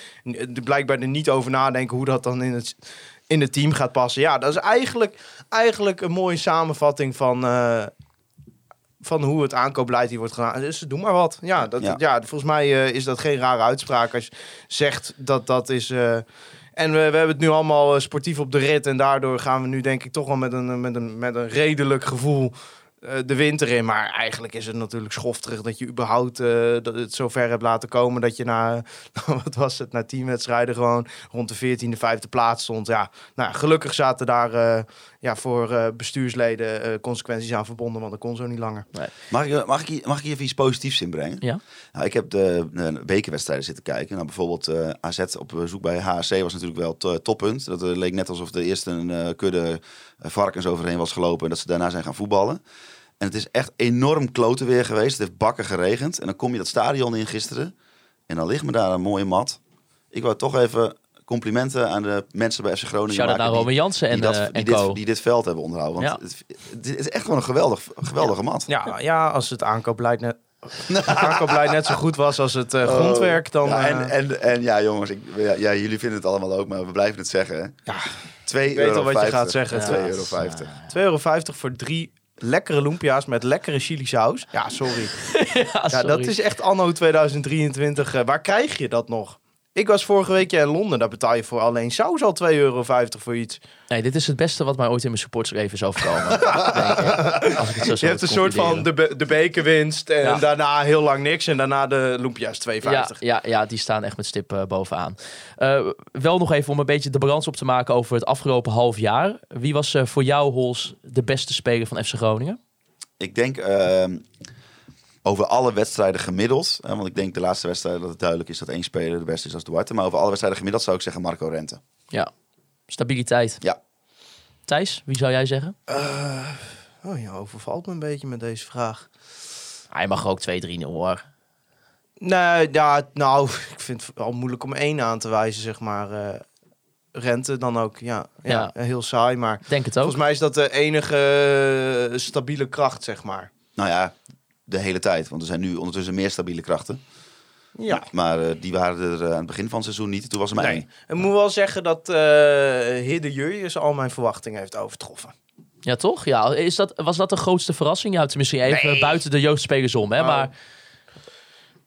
Blijkbaar er niet over nadenken hoe dat dan in het, in het team gaat passen. Ja, dat is eigenlijk, eigenlijk een mooie samenvatting van... eh, van hoe het aankoopbeleid hier wordt gedaan. Dus doe maar wat. Ja, dat, Ja. ja. volgens mij eh, is dat geen rare uitspraak als je zegt dat dat is... eh, En we, we hebben het nu allemaal sportief op de rit. En daardoor gaan we nu denk ik toch wel met een, met een, met een redelijk gevoel de winter in. Maar eigenlijk is het natuurlijk schofterig dat je überhaupt eh, dat het zo ver hebt laten komen. Dat je na, wat was het, na tien wedstrijden gewoon rond de 14e, 5e plaats stond. Ja, nou, gelukkig zaten daar eh, ja, voor eh, bestuursleden eh, consequenties aan verbonden. Want dat kon zo niet langer. Mag ik, mag, ik, hier- mag ik hier even iets positiefs inbrengen? Ja. Nou, ik heb de, de bekerwedstrijden zitten kijken. Nou, bijvoorbeeld eh, AZ op bezoek bij HSC was natuurlijk wel to- toppunt. Dat eh, leek net alsof er eerst een eh, kudde eh, varkens overheen was gelopen... en dat ze daarna zijn gaan voetballen. En het is echt enorm kloten weer geweest. Het heeft bakken geregend. En dan kom je dat stadion in gisteren... en dan ligt me daar een mooie mat. Ik wou toch even complimenten aan de mensen bij FC Groningen Shout-out maken... Roman Jansen en, die, dat, eh, die, en dit, co. die dit veld hebben onderhouden. Want Ja. het, het is echt gewoon een geweldig, geweldige mat. Ja, ja als het aankoopbeleid net, aankoopbeleid net zo goed was als het eh, grondwerk, dan... Ja, eh, en, en, en ja, jongens, ik, ja, ja, jullie vinden het allemaal ook, maar we blijven het zeggen. Hè? Ja, 2 weet al wat je gaat zeggen. 2,50 Ja. euro. 50. 2,50 euro voor drie lekkere lumpia's met lekkere chili saus. Ja, sorry. Ja, dat is echt anno 2023. eh, waar krijg je dat nog? Ik was vorige week in Londen. Daar betaal je voor alleen saus al 2,50 euro voor iets. Nee, dit is het beste wat mij ooit in mijn supportersleven is overkomen. ik. Als ik het zo Je hebt een soort van de, be- de bekerwinst. En Ja. daarna heel lang niks. En daarna de lumpia's 2,50. Ja, ja, ja, die staan echt met stip eh, bovenaan. Eh, wel nog even om een beetje de balans op te maken over het afgelopen half jaar. Wie was eh, voor jou, Hols, de beste speler van FC Groningen? Ik denk ehm, over alle wedstrijden gemiddeld, hè, want ik denk de laatste wedstrijd dat het duidelijk is dat één speler de beste is als Duarte. Maar over alle wedstrijden gemiddeld zou ik zeggen Marco Rente. Ja, stabiliteit. Ja. Thijs, wie zou jij zeggen? Oh, je overvalt me een beetje met deze vraag. Hij mag er ook 2-3-0 hoor. Nee, ja, nou, ik vind het al moeilijk om één aan te wijzen, zeg maar. eh, rente dan ook, ja, ja, heel saai. Maar Denk het ook. volgens mij is dat de enige eh, stabiele kracht, zeg maar. Nou ja, de hele tijd, want er zijn nu ondertussen meer stabiele krachten. Ja. Maar eh, die waren er eh, aan het begin van het seizoen niet. Toen was Nee. één. Ik moet wel zeggen dat eh Hidde Jurjes al mijn verwachtingen heeft overtroffen. Ja, toch? Ja, is dat, was dat de grootste verrassing? Ja, tenminste even Nee. buiten de jeugdspelers om. Hè? Oh. Maar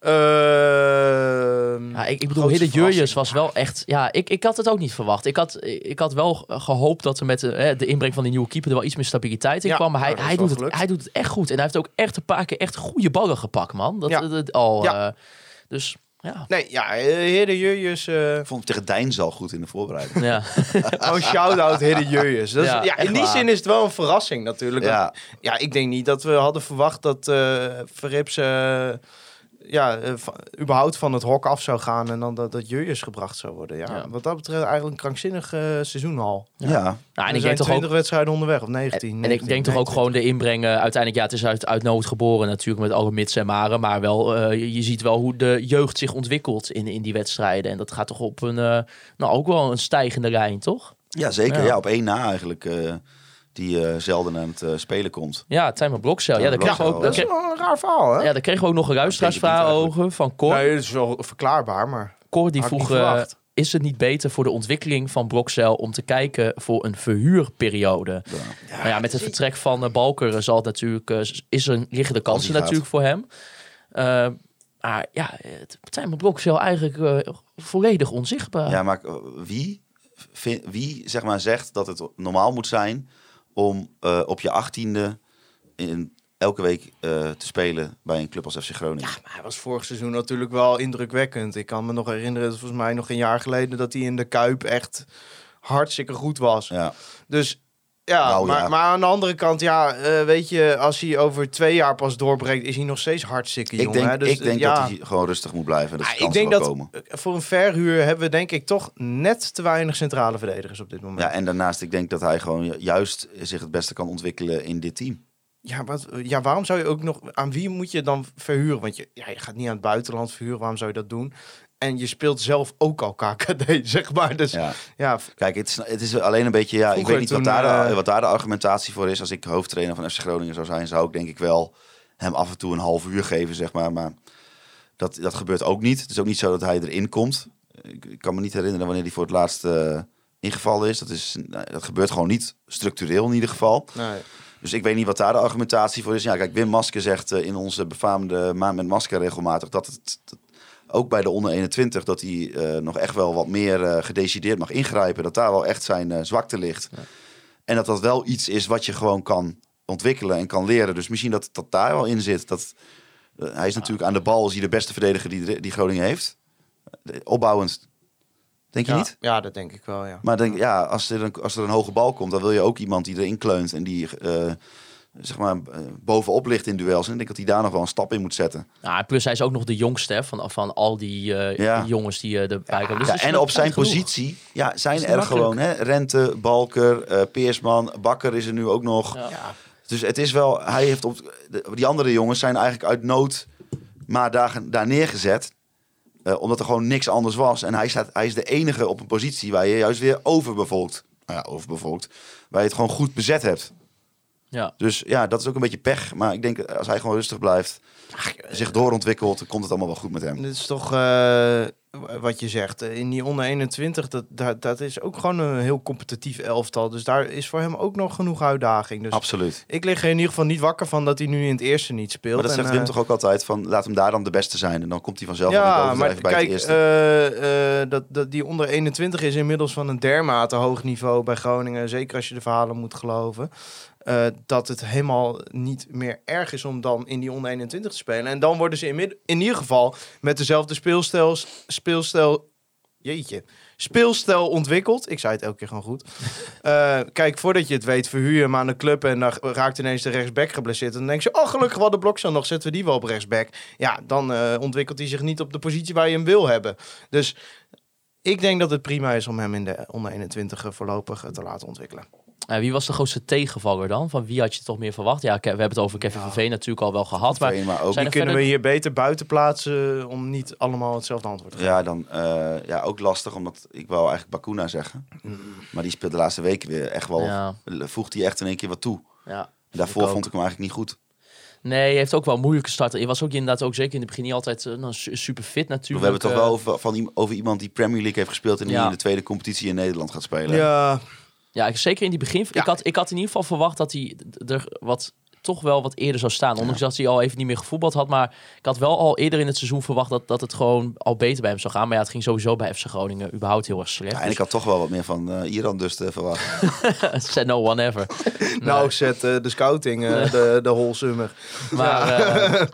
Ehm, ja, ik, ik bedoel, Hidde Jurjes was wel echt... Ja, ik, ik had het ook niet verwacht. Ik had, ik had wel gehoopt dat er met de, hè, de inbreng van die nieuwe keeper... er wel iets meer stabiliteit in Ja, kwam. Maar hij, nou, hij, doet het, gelukt. hij doet het echt goed. En hij heeft ook echt een paar keer echt goede ballen gepakt, man. Dat, Ja. dat, dat al... Ja. eh, dus ja... Nee, ja, eh, Hidde Jurjes... eh Ik vond hem tegen Deinzel goed in de voorbereiding. ja. Oh, shout-out Hidde Jurjes. Dat is- Ja, in die waar. zin is het wel een verrassing natuurlijk. Want, Ja. ja, ik denk niet dat we hadden verwacht dat eh Verrips eh, ja, eh, überhaupt van het hok af zou gaan en dan dat, dat Jurjes gebracht zou worden. Ja, Ja. Wat dat betreft eigenlijk een krankzinnig eh, seizoen al. Ja. Nou, en er ik zijn denk toch 20 ook... wedstrijden onderweg, of En, 19. en ik 19, denk toch ook gewoon de inbrengen. Uiteindelijk, ja, het is uit, uit nood geboren natuurlijk met alle mits en maren. Maar wel, eh, je, je ziet wel hoe de jeugd zich ontwikkelt in, in die wedstrijden. En dat gaat toch op een, nou ook wel een stijgende lijn, toch? ja, zeker. Ja. Ja. op één na eigenlijk. Die eh, zelden aan het eh, spelen komt. Ja, Tijmen Blokcel. Ja, daar Tijmen kregen we ook, Dat is wel een raar verhaal, hè? ja, daar kregen we ook nog Dat over van Cor. Nee, dat is wel verklaarbaar, maar... Cor die vroeg, eh, is het niet beter voor de ontwikkeling van Blokcel om te kijken voor een verhuurperiode? Nou ja, met het vertrek van Balker zal het natuurlijk, is er, liggen de kansen natuurlijk voor hem. Eh, maar ja, het Tijmen Blokcel eigenlijk volledig onzichtbaar. Ja, maar wie, wie zeg maar, zegt dat het normaal moet zijn om eh, op je achttiende in elke week eh, te spelen bij een club als FC Groningen? Maar hij was vorig seizoen natuurlijk wel indrukwekkend. Ik kan me nog herinneren, dat volgens mij nog een jaar geleden, dat hij in de Kuip echt hartstikke goed was. Ja. Dus ja, Nou, maar, ja. maar aan de andere kant, ja, eh, weet je, als hij over twee jaar pas doorbreekt, is hij nog steeds hartstikke jong. Ik denk, hè? Dus, ik denk ja, dat hij gewoon rustig moet blijven. Dat is ik denk dat komen. eh, voor een verhuur hebben we denk ik toch net te weinig centrale verdedigers op dit moment. Ja, en daarnaast, ik denk dat hij gewoon ju- juist zich het beste kan ontwikkelen in dit team. Ja, wat, ja, waarom zou je ook nog... Aan wie moet je dan verhuren? Want je, ja, je gaat niet aan het buitenland verhuren. Waarom zou je dat doen? En je speelt zelf ook al KKD, zeg maar. Dus ja, Ja. Kijk, het is, het is alleen een beetje, ja, ik weet niet wat daar, de, eh, wat daar de argumentatie voor is. Als ik hoofdtrainer van FC Groningen zou zijn, zou ik denk ik wel hem af en toe een half uur geven, zeg maar. Maar dat, dat gebeurt ook niet. Het is ook niet zo dat hij erin komt. Ik, ik kan me niet herinneren wanneer hij voor het laatst eh, ingevallen is. Dat, is dat gebeurt gewoon niet structureel in ieder geval. nee. Dus ik weet niet wat daar de argumentatie voor is. Ja, kijk, Wim Masker zegt eh, in onze befaamde Maand met Masker regelmatig dat het, dat, ook bij de onder 21, dat hij eh, nog echt wel wat meer eh, gedecideerd mag ingrijpen. Dat daar wel echt zijn eh, zwakte ligt. En dat dat wel iets is wat je gewoon kan ontwikkelen en kan leren. Dus misschien dat dat daar wel in zit. Dat, hij is natuurlijk aan de bal, is hij de beste verdediger die, die Groningen heeft. Opbouwend. Denk je ja, niet? Ja, dat denk ik wel, ja. Maar denk, ja, als, er een, als er een hoge bal komt, dan wil je ook iemand die erin kleunt en die zeg maar, eh, bovenop ligt in duels. En ik denk dat hij daar nog wel een stap in moet zetten. Nou, plus hij is ook nog de jongste hè, van, van al die eh, Ja. jongens die eh, erbij komen. Dus Ja, en op zijn genoeg. positie ja, zijn er gewoon hè, Rente, Balker, eh, Peersman, Bakker is er nu ook nog. Ja. Dus het is wel, hij heeft op de- die andere jongens zijn eigenlijk uit nood maar daar, daar neergezet. eh, omdat er gewoon niks anders was. En hij, staat, hij is de enige op een positie waar je juist weer overbevolkt. Nou ja, overbevolkt. Waar je het gewoon goed bezet hebt. Ja. Dus ja, dat is ook een beetje pech. Maar ik denk eh, als hij gewoon rustig blijft, zich doorontwikkelt, dan komt het allemaal wel goed met hem. Dit is toch eh, wat je zegt. eh, In die onder 21, dat, dat, dat is ook gewoon een heel competitief elftal. Dus daar is voor hem ook nog genoeg uitdaging. Dus Absoluut. ik lig er in ieder geval niet wakker van dat hij nu in het eerste niet speelt. Maar dat En, zegt Wim eh, toch ook altijd van laat hem daar dan de beste zijn. En dan komt hij vanzelf Ja, maar bij kijk, het eerste. eh, eh, dat, dat, die onder 21 is inmiddels van een dermate hoog niveau bij Groningen. Zeker als je de verhalen moet geloven. Eh, dat het helemaal niet meer erg is om dan in die onder 21 te spelen. En dan worden ze in, in ieder geval met dezelfde speelstijl, speelstijl jeetje, speelstijl ontwikkeld. Ik zei het elke keer gewoon goed. Eh, kijk, voordat je het weet, verhuur je hem aan de club en dan raakt ineens de rechtsback geblesseerd. En dan denk je, oh gelukkig wel de blok nog, zetten we die wel op rechtsback. Ja, dan eh, ontwikkelt hij zich niet op de positie waar je hem wil hebben. Dus ik denk dat het prima is om hem in de onder 21 voorlopig te laten ontwikkelen. Eh, wie was de grootste tegenvaller dan? Van wie had je toch meer verwacht? Ja, we hebben het over Kevin van Veen natuurlijk al wel gehad. Maar Veen, maar ook zijn Die kunnen we hier beter buiten plaatsen om niet allemaal hetzelfde antwoord te geven. Ja, dan eh, ja, ook lastig, omdat ik wou eigenlijk Bakuna zeggen. Maar die speelt de laatste weken weer echt wel. Ja. Voegt hij echt in één keer wat toe. Ja. Daarvoor Ik vond ik hem eigenlijk niet goed. Nee, hij heeft ook wel moeilijke start. Je was ook inderdaad ook zeker in het begin niet altijd eh, nou, su- super fit We natuurlijk. hebben het toch wel over, van, over iemand die Premier League heeft gespeeld en die Ja. in de tweede competitie in Nederland gaat spelen. Ja, Ja, ik- zeker in die begin. Ik, had, ik had in ieder geval verwacht dat hij er wat toch wel wat eerder zou staan. Ondanks dat hij al even niet meer gevoetbald had. Maar ik had wel al eerder in het seizoen verwacht dat, dat het gewoon al beter bij hem zou gaan. Maar ja, het ging sowieso bij FC Groningen überhaupt heel erg slecht. Ja, en ik had toch wel wat meer van eh Iran dus te verwachten. Said no one ever. nou zet eh, de scouting, eh, de, de holsummer. Maar,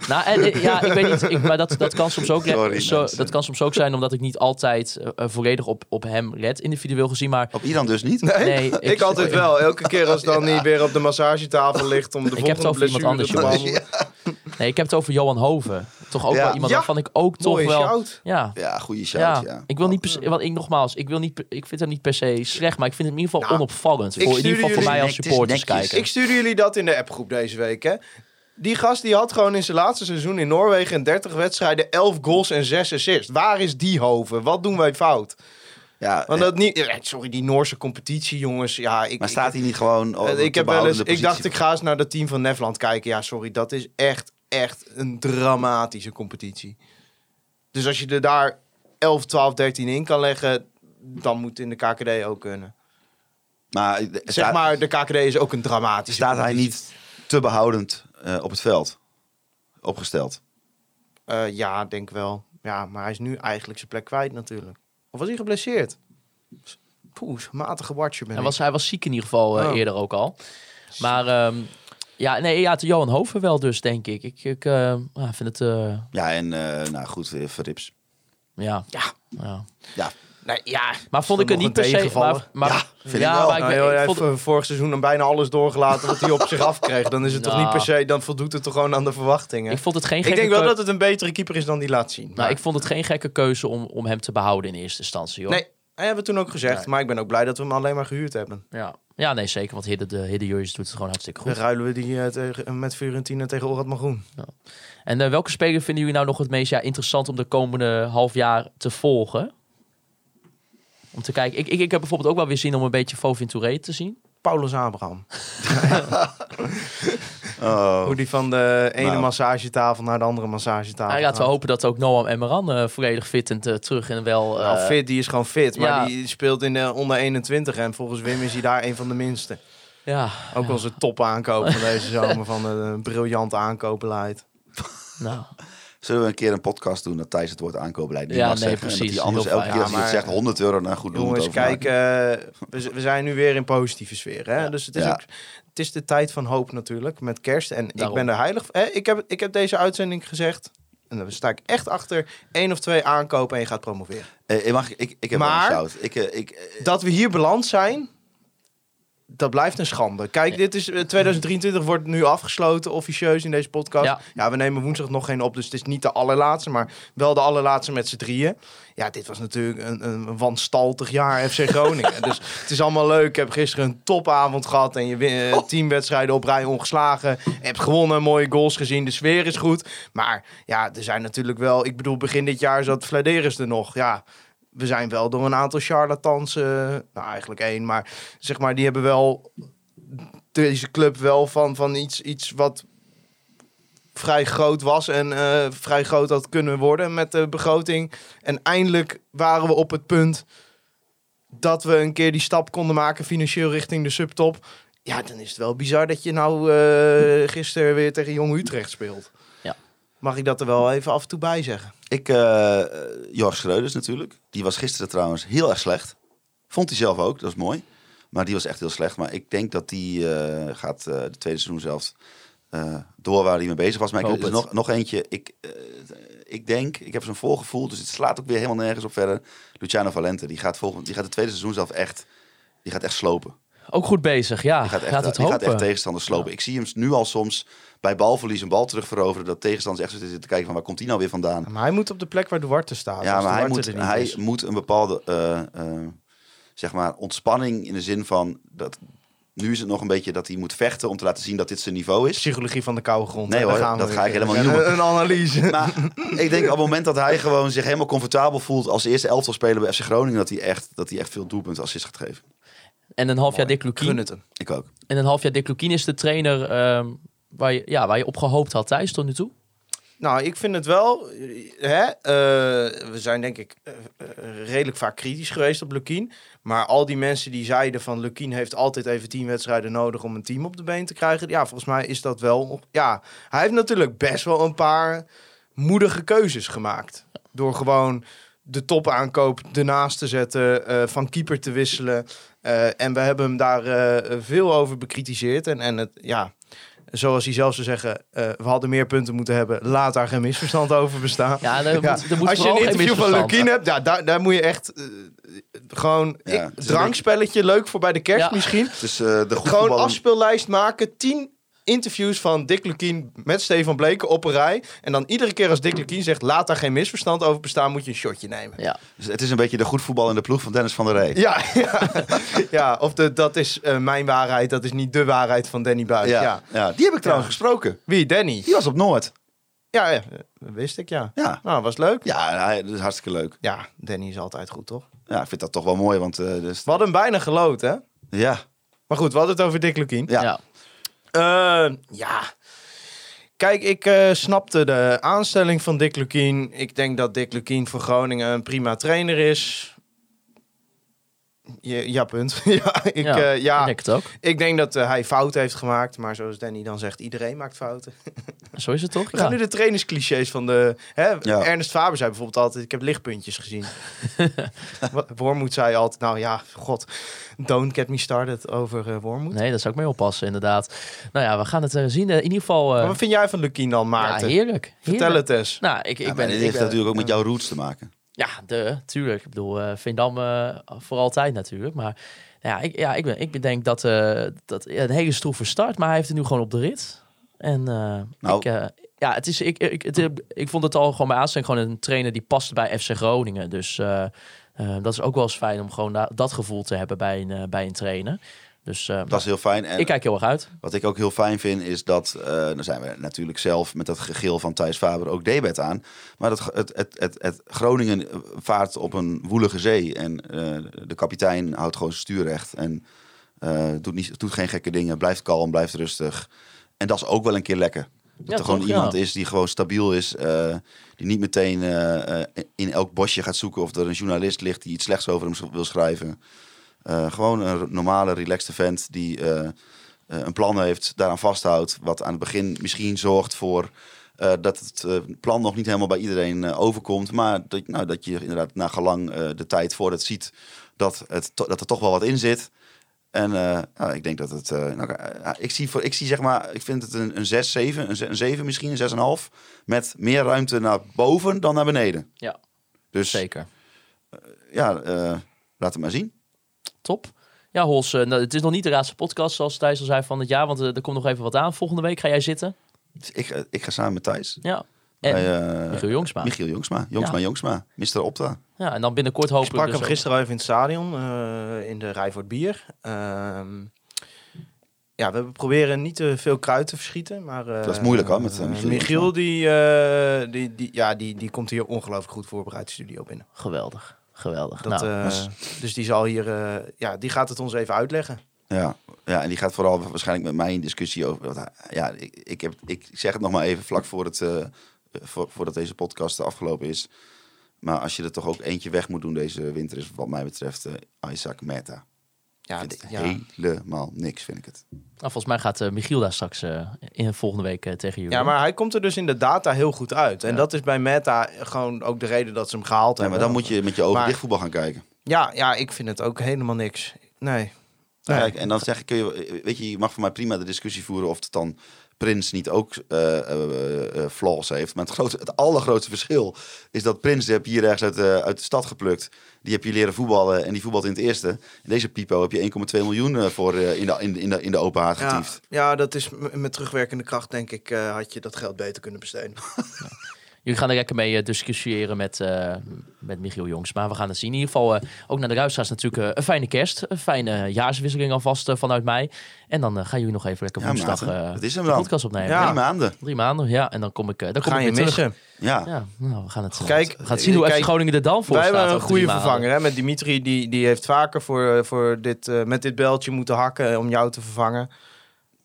nou, en, ja, ik weet niet. Ik, maar dat, dat, kan soms ook, Sorry, zo, dat kan soms ook zijn omdat ik niet altijd volledig op, op hem let, individueel gezien. Maar Op Iran dus niet? nee, Ik, altijd wel. Elke keer als dan niet weer op de massagetafel ligt om de het over iemand anders, behandelen. nee, ik heb het over Johan Hoven. Toch ook Ja. wel iemand Ja. waarvan ik ook toch Mooie wel. shout. Ja, Ja, goede shout, ja. ja. ik wil niet per se, want ik nogmaals, ik wil niet, ik vind hem niet per se slecht, maar ik vind hem in ieder geval Nou, onopvallend. Voor, in ieder geval voor mij als supporters kijken. Ik stuurde jullie dat in de appgroep deze week, hè. Die gast die had gewoon in zijn laatste seizoen in Noorwegen in 30 wedstrijden 11 goals en 6 assists. Waar is die hoven? Wat doen wij fout? Ja, Want eh, dat niet, eh, sorry, die Noorse competitie, jongens. Ja, ik, maar staat hij niet gewoon op ik, de ik heb wel eens, ik dacht, ik ga eens naar dat team van Nefland kijken. Ja, sorry, dat is echt, echt een dramatische competitie. Dus als je er daar 11, 12, 13 in kan leggen, dan moet het in de KKD ook kunnen. Maar, eh, Zeg staat- maar, de KKD is ook een dramatische staat hij niet te behoudend eh, op het veld opgesteld? Eh, ja, denk wel. Ja, maar hij is nu eigenlijk zijn plek kwijt natuurlijk. Of was hij geblesseerd? Poeh, matige watcher ben Hij ik. was, hij was ziek in ieder geval eh, Oh. eerder ook al. Maar ehm, ja, nee, ja, Johan Hoven wel dus, denk ik. Ik, ik eh, ja, vind het... eh, Ja, en eh, nou goed, Verrips. ja. Ja. ja. Ja, Nee, ja. Maar vond ik het niet per se... Maar, maar, Ja, vind ik wel. maar ik, Nou, ben- joh, ik hij vond- heeft vorig seizoen dan bijna alles doorgelaten wat hij op zich afkreeg. Dan is het toch niet per se, dan voldoet het toch gewoon aan de verwachtingen. ik vond het geen Ik gekke denk wel keu- dat het een betere keeper is dan die laat zien. Nou, ik vond het geen gekke keuze om, om hem te behouden in eerste instantie. Hoor. Nee, dat hebben we toen ook gezegd. Nee. Maar ik ben ook blij dat we hem alleen maar gehuurd hebben. Ja. ja, nee, zeker. Want Hidde, de Hidde Jurjes doet het gewoon hartstikke Dan goed. ruilen we die eh, tegen, met Fiorentina tegen Orad Magroen. En eh, welke speler vinden jullie nou nog het meest ja, interessant om de komende half jaar te volgen? Om te kijken. Ik, ik, ik heb bijvoorbeeld ook wel weer zin om een beetje Fovin Touré te zien. Paulus Abraham. Oh. Hoe die van de ene Nou. massagetafel naar de andere massagetafel Ja, laten we gaat. hopen dat ook Noam Emmeran eh volledig fit en eh, terug en wel... Nou, eh, fit, die is gewoon fit. Maar die speelt in de onder 21. En volgens Wim is hij daar een van de minste. Ja, Ook onze top aankoop van deze zomer. Van een briljant aankoopbeleid. nou. Zullen we een keer een podcast doen dat Thijs het woord aankoopbeleid niet Ja, mag nee, zeggen? En dat precies. hij anders elke fijn. keer als Ja, het zegt 100 euro, nou goed doen we Jongens, kijk, eh, we, zijn nu weer in positieve sfeer. Hè? Dus het is, Ja. ook, het is de tijd van hoop natuurlijk, met kerst. En ik ben er heilig hè? ik, heb, ik heb deze uitzending gezegd, en daar sta ik echt achter, één of twee aankopen en je gaat promoveren. Eh, ik, mag, ik, ik heb Maar- wel een shout. Ik, eh, ik, eh, Dat we hier beland zijn, dat blijft een schande. Kijk, dit is eh, 2023 wordt nu afgesloten officieus in deze podcast. Ja. Ja. we nemen woensdag nog geen op, dus het is niet de allerlaatste, maar wel de allerlaatste met z'n drieën. Ja, dit was natuurlijk een, een wanstaltig jaar FC Groningen. dus het is allemaal leuk. Ik heb gisteren een topavond gehad en je win- eh, teamwedstrijden op rij ongeslagen. Je hebt gewonnen, mooie goals gezien, de sfeer is goed. Maar ja, er zijn natuurlijk wel, ik bedoel, begin dit jaar zat Vladeris er nog. Ja, we zijn wel door een aantal charlatans, eh, nou eigenlijk één, maar zeg maar, die hebben wel deze club wel van, van iets, iets wat vrij groot was en eh, vrij groot had kunnen worden met de begroting. En eindelijk waren we op het punt dat we een keer die stap konden maken financieel richting de subtop. Ja, dan is het wel bizar dat je nou eh gisteren weer tegen Jong Utrecht speelt. Mag ik dat er wel even af en toe bij zeggen? ik eh Jorg Schreuders natuurlijk. Die was gisteren trouwens heel erg slecht. Vond hij zelf ook, dat is mooi. Maar die was echt heel slecht. Maar ik denk dat die eh, gaat eh, de tweede seizoen zelf eh, door waar hij mee bezig was. Maar ik, er nog, nog eentje. Ik, ik denk, ik heb zo'n voorgevoel, dus het slaat ook weer helemaal nergens op verder. Luciano Valente, die gaat, volgend, die gaat het tweede seizoen zelf echt, die gaat echt slopen. Ook goed bezig, ja. Die gaat echt, Laat het die gaat hopen. echt tegenstanders slopen. Ik zie hem nu al soms bij balverlies een bal terug veroveren. Dat tegenstanders echt zitten te kijken van waar komt hij nou weer vandaan. Maar hij moet op de plek waar Duarte staat. Ja, maar hij moet, hij moet een bepaalde eh, eh, zeg maar ontspanning in de zin van dat nu is het nog een beetje dat hij moet vechten om te laten zien dat dit zijn niveau is. Psychologie van de koude grond. Nee hoor, gaan we dat ga ik helemaal Een- niet noemen. Een analyse. Maar ik denk op het moment dat hij gewoon zich helemaal comfortabel voelt als eerste elftal speler bij FC Groningen, dat hij echt, dat hij echt veel doelpunten assist gaat geven. En een half jaar Dick Lukien. Ik ook. En een half jaar Dick Lukien is de trainer ehm, waar, je, ja, waar je op gehoopt had, Thijs, tot nu toe. Nou, ik vind het wel. Hè, eh, we zijn denk ik eh, eh, redelijk vaak kritisch geweest op Lukien. Maar al die mensen die zeiden van Lukien heeft altijd even tien wedstrijden nodig om een team op de been te krijgen. Ja, volgens mij is dat wel. Ja, hij heeft natuurlijk best wel een paar moedige keuzes gemaakt. Door gewoon de topaankoop ernaast te zetten, van keeper te wisselen. Eh, en we hebben hem daar eh, veel over bekritiseerd. En, en het, ja, zoals hij zelf zou zeggen, eh, we hadden meer punten moeten hebben. Laat daar geen misverstand over bestaan. Ja, moet, Ja, moet Als je een interview van. Lukien hebt, ja, daar, daar moet je echt gewoon Ja, ik- drankspelletje, leuk voor bij de kerst Ja. misschien. Dus eh, de Gewoon afspeellijst maken, tien interviews van Dick Lukien met Stefan Bleken op een rij. En dan iedere keer als Dick Lukien zegt, laat daar geen misverstand over bestaan, moet je een shotje nemen. Ja, Dus het is een beetje de goed voetbal in de ploeg van Dennis van der Rey. Ja, ja, ja of de, dat is eh, mijn waarheid, dat is niet de waarheid van Danny Buis. Ja. Ja, ja. die heb ik trouwens Ja. gesproken. Wie, Danny? Die was op Noord. Ja, ja, dat wist ik, ja. Ja, Nou, was leuk. ja hij, dat is hartstikke leuk. Ja, Danny is altijd goed, toch? Ja, ik vind dat toch wel mooi, want... eh, dus, We hadden hem bijna geloot, hè? ja, Maar goed, we hadden het over Dick Lukien. ja. ja. Eh, ja. Kijk, ik eh, snapte de aanstelling van Dick Lukien. Ik denk dat Dick Lukien voor Groningen een prima trainer is. Ja, ja punt. ja, ik, ja, ja, ja, ik denk het ook. ik denk dat eh, hij fouten heeft gemaakt. Maar zoals Danny dan zegt, iedereen maakt fouten. Zo is het toch? We gaan Ja. nu de trainingsclichés van de... Hè? Ja. Ernest Faber zei bijvoorbeeld altijd, ik heb lichtpuntjes gezien. Wormoed zei altijd, nou ja, god, don't get me started over eh Wormoed. Nee, daar zou ik mee oppassen, inderdaad. Nou ja, we gaan het eh, zien. Eh, in ieder geval... eh, Maar wat vind jij van Lukien dan, ja, Maarten? heerlijk. Vertel heerlijk. het eens. Nou, ik, ik Ja, ben... dit ik heeft ben- natuurlijk ook met jouw roots te maken. Ja, de, tuurlijk. Ik bedoel, eh Veendam eh, voor altijd natuurlijk. Maar ja, ik, ja, ik, ben, ik denk dat, eh, dat een hele stroeve start. Maar hij heeft het nu gewoon op de rit. En Nou. ik, ja, het is, ik, ik, het, ik vond het al gewoon bij aanstelling gewoon een trainer die past bij FC Groningen. Dus dat is ook wel eens fijn om gewoon da- dat gevoel te hebben bij een, bij een trainer. Dus eh, Dat is heel fijn. En ik kijk heel erg uit. wat ik ook heel fijn vind, is dat... eh dan zijn we natuurlijk zelf met dat gegil van Thijs Faber ook debet aan. Maar het, het, het, het, het Groningen vaart op een woelige zee. En eh, de kapitein houdt gewoon zijn stuur recht. En eh, doet, niet, doet geen gekke dingen. Blijft kalm, blijft rustig. En dat is ook wel een keer lekker. Dat Ja, er gewoon toch, iemand ja. is die gewoon stabiel is. die niet meteen in elk bosje gaat zoeken of er een journalist ligt die iets slechts over hem wil schrijven. Eh, gewoon een normale, relaxte vent die eh, eh, een plan heeft, daaraan vasthoudt. Wat aan het begin misschien zorgt voor dat het plan nog niet helemaal bij iedereen overkomt. Maar dat, nou, dat je inderdaad na gelang de tijd voor het ziet dat, het, dat er toch wel wat in zit. En nou, ik denk dat het. nou, ik, zie voor, ik zie zeg maar, ik vind het een, een 6, 7, een, ze- een 7 misschien, een 6,5. Met meer ruimte naar boven dan naar beneden. Ja, Dus zeker. ja, laat het maar zien. Top. Ja, Hols, eh, nou, het is nog niet de laatste podcast zoals Thijs al zei van het jaar, want eh, er komt nog even wat aan. Volgende week ga jij zitten. Dus ik, ik ga samen met Thijs. Ja. En bij, eh, Michiel Jongsma. Michiel Jongsma. Jongsma, Ja. Jongsma. Mr. Opta. Ja, en dan binnenkort Ik hopelijk sprak dus hem gisteren al even in het stadion, eh, in de rij voor het bier. Ehm, ja, we proberen niet te veel kruid te verschieten, maar... eh, Dat is moeilijk, hoor, met, Michiel Michiel, die, die, die, ja, die, die komt hier ongelooflijk goed voorbereid de studio binnen. Geweldig. Geweldig. Dat, nou, eh, dus die zal hier, eh, ja, die gaat het ons even uitleggen. Ja. ja, en die gaat vooral waarschijnlijk met mij in discussie over. want hij- ja, ik, ik, heb, ik zeg het nog maar even vlak voor het, eh, voor, voordat deze podcast afgelopen is. Maar als je er toch ook eentje weg moet doen deze winter, is wat mij betreft eh, Isaac Meta. Ja, helemaal niks, vind ik het. nou, volgens mij gaat eh, Michiel daar straks eh, in volgende week eh, tegen jullie. ja, maar hij komt er dus in de data heel goed uit. En Ja. dat is bij Meta gewoon ook de reden dat ze hem gehaald Ja, maar hebben. dan moet je met je ogen Maar- dicht voetbal gaan kijken. Ja, ja, ik vind het ook helemaal niks. Nee. Nee. Kijk, en dan zeg ik, kun je, weet je, je mag voor mij prima de discussie voeren of het dan Prins niet ook flaws heeft. Maar het, grote, het allergrootste verschil is dat Prins, die heb je hier ergens uit, de- uit de stad geplukt. Die heb je leren voetballen en die voetbalt in het eerste. En deze Pipo heb je 1,2 miljoen voor in, de, in, de, in, de, in de open haard Ja, getiefd. ja, dat is met terugwerkende kracht, denk ik, had je dat geld beter kunnen besteden. Jullie gaan er lekker mee eh, discussiëren met, eh, met Michiel Jongs. Maar we gaan het zien. In ieder geval eh, ook naar de luisteraars natuurlijk een fijne kerst. Een fijne jaarswisseling alvast vanuit mij. En dan gaan jullie nog even lekker Ja, woensdag eh, dat is hem de podcast opnemen. Ja. Drie maanden. Drie maanden, ja. En dan kom ik, dan kom Ga ik weer missen. Ja. Ja, nou, we gaan het, Kijk, we gaan het zien hoe kijk, FC Groningen er dan voor Wij staat. hebben een goede vervanger. Hè? Met Dimitri, die, die heeft vaker voor, voor dit, met dit beltje moeten hakken om jou te vervangen.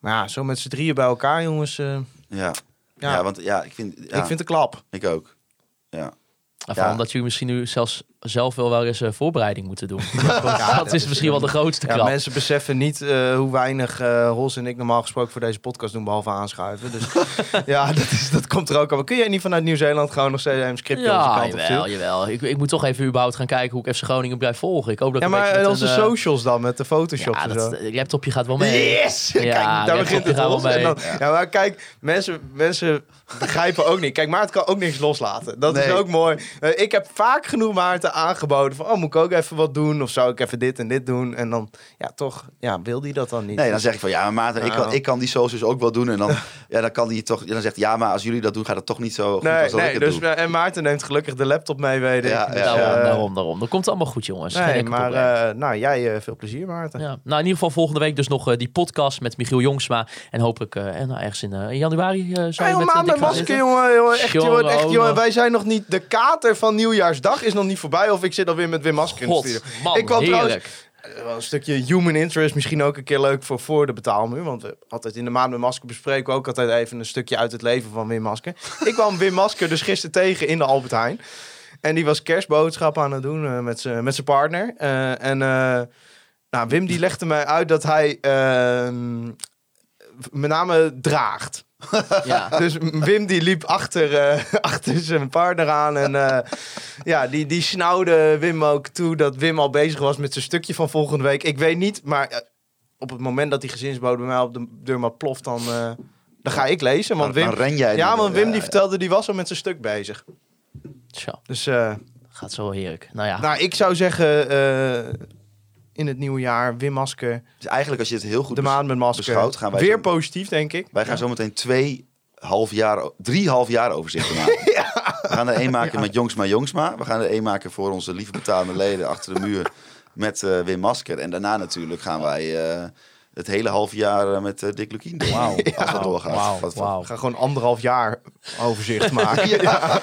Maar ja, zo met z'n drieën bij elkaar, jongens. eh, Ja. Ja, Ja. want ja, ik vind... Ja, ik vind het een klap. ik ook. Ja. En vooral Ja. omdat jullie misschien nu zelfs zelf wel wel eens eh, voorbereiding moeten doen. dat, is misschien wel de grootste Ja, krap. mensen beseffen niet eh, hoe weinig eh Hols en ik normaal gesproken voor deze podcast doen, behalve aanschuiven. Dus ja, dat, is, dat komt er ook al. Kun jij niet vanuit Nieuw-Zeeland gewoon nog steeds een scriptje onze Ja, kant op jawel, sturen? jawel. Ik, ik moet toch even überhaupt gaan kijken hoe ik FC Groningen blijf volgen. Ik hoop dat Ja, maar onze socials dan, met de photoshops Ja, en zo. het laptopje gaat wel mee. Yes! Ja, kijk, daar begint het. En mee. dan- ja, maar kijk, mensen, mensen begrijpen ook niet. Kijk, Maarten kan ook niks loslaten. Dat is ook mooi. Ik heb vaak genoeg Maarten aangeboden van... oh, moet ik ook even wat doen? Of zou ik even dit en dit doen? En dan, ja, toch, ja, wil hij dat dan niet? Nee, dan zeg ik van ja, maar Maarten, ik, kan, Oh. ik kan die socials ook wel doen. En dan, ja, dan kan die toch. Dan zegt ja, maar als jullie dat doen, gaat het toch niet zo goed Nee, als dat ik nee het dus, doe. en Maarten neemt gelukkig de laptop mee, weet ik. Ja, Dus, ja, daarom, eh, daarom, daarom. Dat komt allemaal goed, jongens. Nee, maar eh, nou, jij eh, veel plezier, Maarten. ja. Nou, in ieder geval volgende week dus nog die podcast met Michiel Jongsma. En hopelijk eh, en, nou, ergens in, in januari uh, zou je met met masker, jongen, jongen. Echt, Jongen, jongen, echt, jongen. nog. Wij zijn nog niet... De kater van Nieuwjaarsdag is nog niet voorbij. Of ik zit alweer met Wim Masker in de studio. man, Ik kwam trouwens- heerlijk. Eh, wel een stukje human interest. Misschien ook een keer leuk voor voor de betaalmuur. Want we altijd in de maand met Masker bespreken we ook altijd even een stukje uit het leven van Wim Masker. ik kwam Wim Masker dus gisteren tegen in de Albert Heijn. En die was kerstboodschap aan het doen eh, met zijn met zijn partner. Eh, en eh, nou, Wim die legde mij uit dat hij ehm, met name draagt. Ja. Dus Wim die liep achter, eh, achter zijn partner aan. En eh, ja, die, die snauwde Wim ook toe dat Wim al bezig was met zijn stukje van volgende week. Ik weet niet, maar eh, op het moment dat die gezinsbode bij mij op de deur maar ploft, dan, dan ga ik lezen. Want Wim, dan ren jij ja, want Wim die vertelde, die was al met zijn stuk bezig. Tja, Dus gaat zo heerlijk. Nou ja, nou, ik zou zeggen, in het nieuwe jaar, Wim Masker, Dus eigenlijk, als je het heel goed de met Masker. beschouwt, gaan wij Weer zo- positief, denk ik. Wij gaan zo meteen twee half jaar, drie half jaar overzichten maken. We gaan er één maken met Jongsma Jongsma. We gaan er één maken voor onze lieve betalende leden achter de muur met eh, Wim Masker. En daarna natuurlijk gaan wij eh, het hele half jaar eh, met eh, Dick Lukien doen. Wauw. Als dat doorgaat. Wauw, Wat- wauw. We gaan gewoon anderhalf jaar overzicht maken. ja.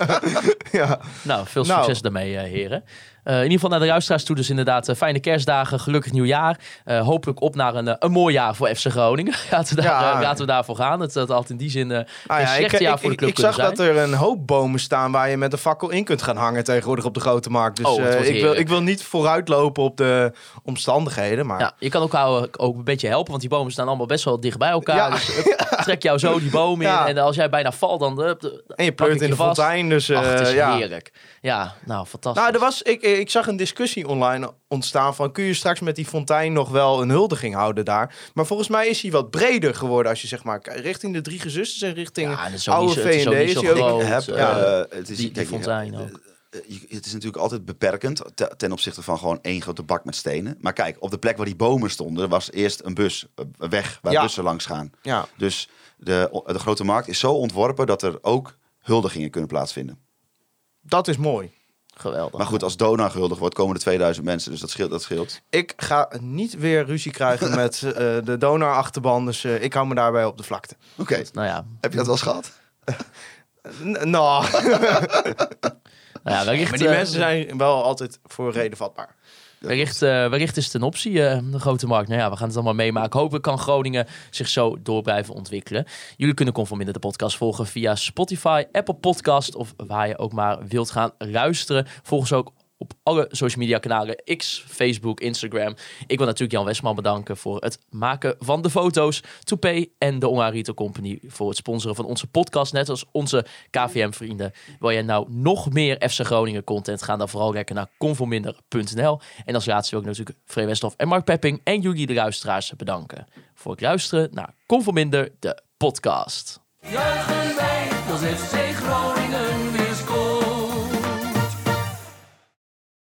ja. nou, veel Nou. succes daarmee, heren. In ieder geval naar de luisteraars toe. Dus inderdaad, eh, fijne kerstdagen, gelukkig nieuwjaar. Eh hopelijk op naar een, eh, een mooi jaar voor FC Groningen. laten, we daar, Ja. eh, laten we daarvoor gaan. Het had altijd in die zin eh Ah een ja, slecht ik, jaar ik, voor de ik, club ik zag kunnen dat er een hoop bomen staan waar je met een fakkel in kunt gaan hangen tegenwoordig op de grote markt. Dus Oh, eh, ik, wil, ik wil niet vooruitlopen op de omstandigheden. Maar Ja, je kan ook, ook, ook een beetje helpen, want die bomen staan allemaal best wel dicht bij elkaar. Ja. Dus trek jou zo die boom in. Ja. En als jij bijna valt, dan... en je pleurt ik in de vast. fontein. Dus eh, Ach, het is ja. heerlijk. Ja, nou, fantastisch. Nou, er was, ik, ik zag een discussie online ontstaan van... kun je straks met die fontein nog wel een huldiging houden daar? Maar volgens mij is hij wat breder geworden... als je zeg maar richting de drie gezusters en richting ja, en oude zo, het is ook V&D niet is zo hij ook... groot. Ik heb, eh, eh, het is, die- fontein eh, ook. eh, je- het is natuurlijk altijd beperkend te- ten opzichte van gewoon één grote bak met stenen. Maar kijk, op de plek waar die bomen stonden, was eerst een bus, eh, een weg waar Ja. bussen langs gaan. Ja, Dus de, de grote markt is zo ontworpen dat er ook huldigingen kunnen plaatsvinden. dat is mooi. Geweldig. Maar goed, als Dona gehuldigd wordt, komen er 2000 mensen, dus dat scheelt. Dat scheelt. Ik ga niet weer ruzie krijgen met eh, de donor-achterban... dus eh, ik hou me daarbij op de vlakte. Oké, Nou ja, heb je dat wel eens gehad? Nou, nou ja maar die eh, mensen zijn wel altijd voor reden vatbaar. Wellicht, eh, wellicht is het een optie, eh, de grote markt. Nou ja, we gaan het allemaal meemaken. Hopelijk kan Groningen zich zo door blijven ontwikkelen. Jullie kunnen Conforminder de podcast volgen via Spotify, Apple Podcast of waar je ook maar wilt gaan luisteren. Volg ons ook op alle social media kanalen, X, Facebook, Instagram. Ik wil natuurlijk Jan Westman bedanken voor het maken van de foto's. Toupé en de Onga Retail Company voor het sponsoren van onze podcast. Net als onze KVM-vrienden. Wil jij nou nog meer FC Groningen content? Ga dan vooral lekker naar conforminder.nl. En als laatste wil ik natuurlijk Free Westhoff en Mark Pepping en jullie de luisteraars bedanken. Voor het luisteren naar Conforminder, de podcast.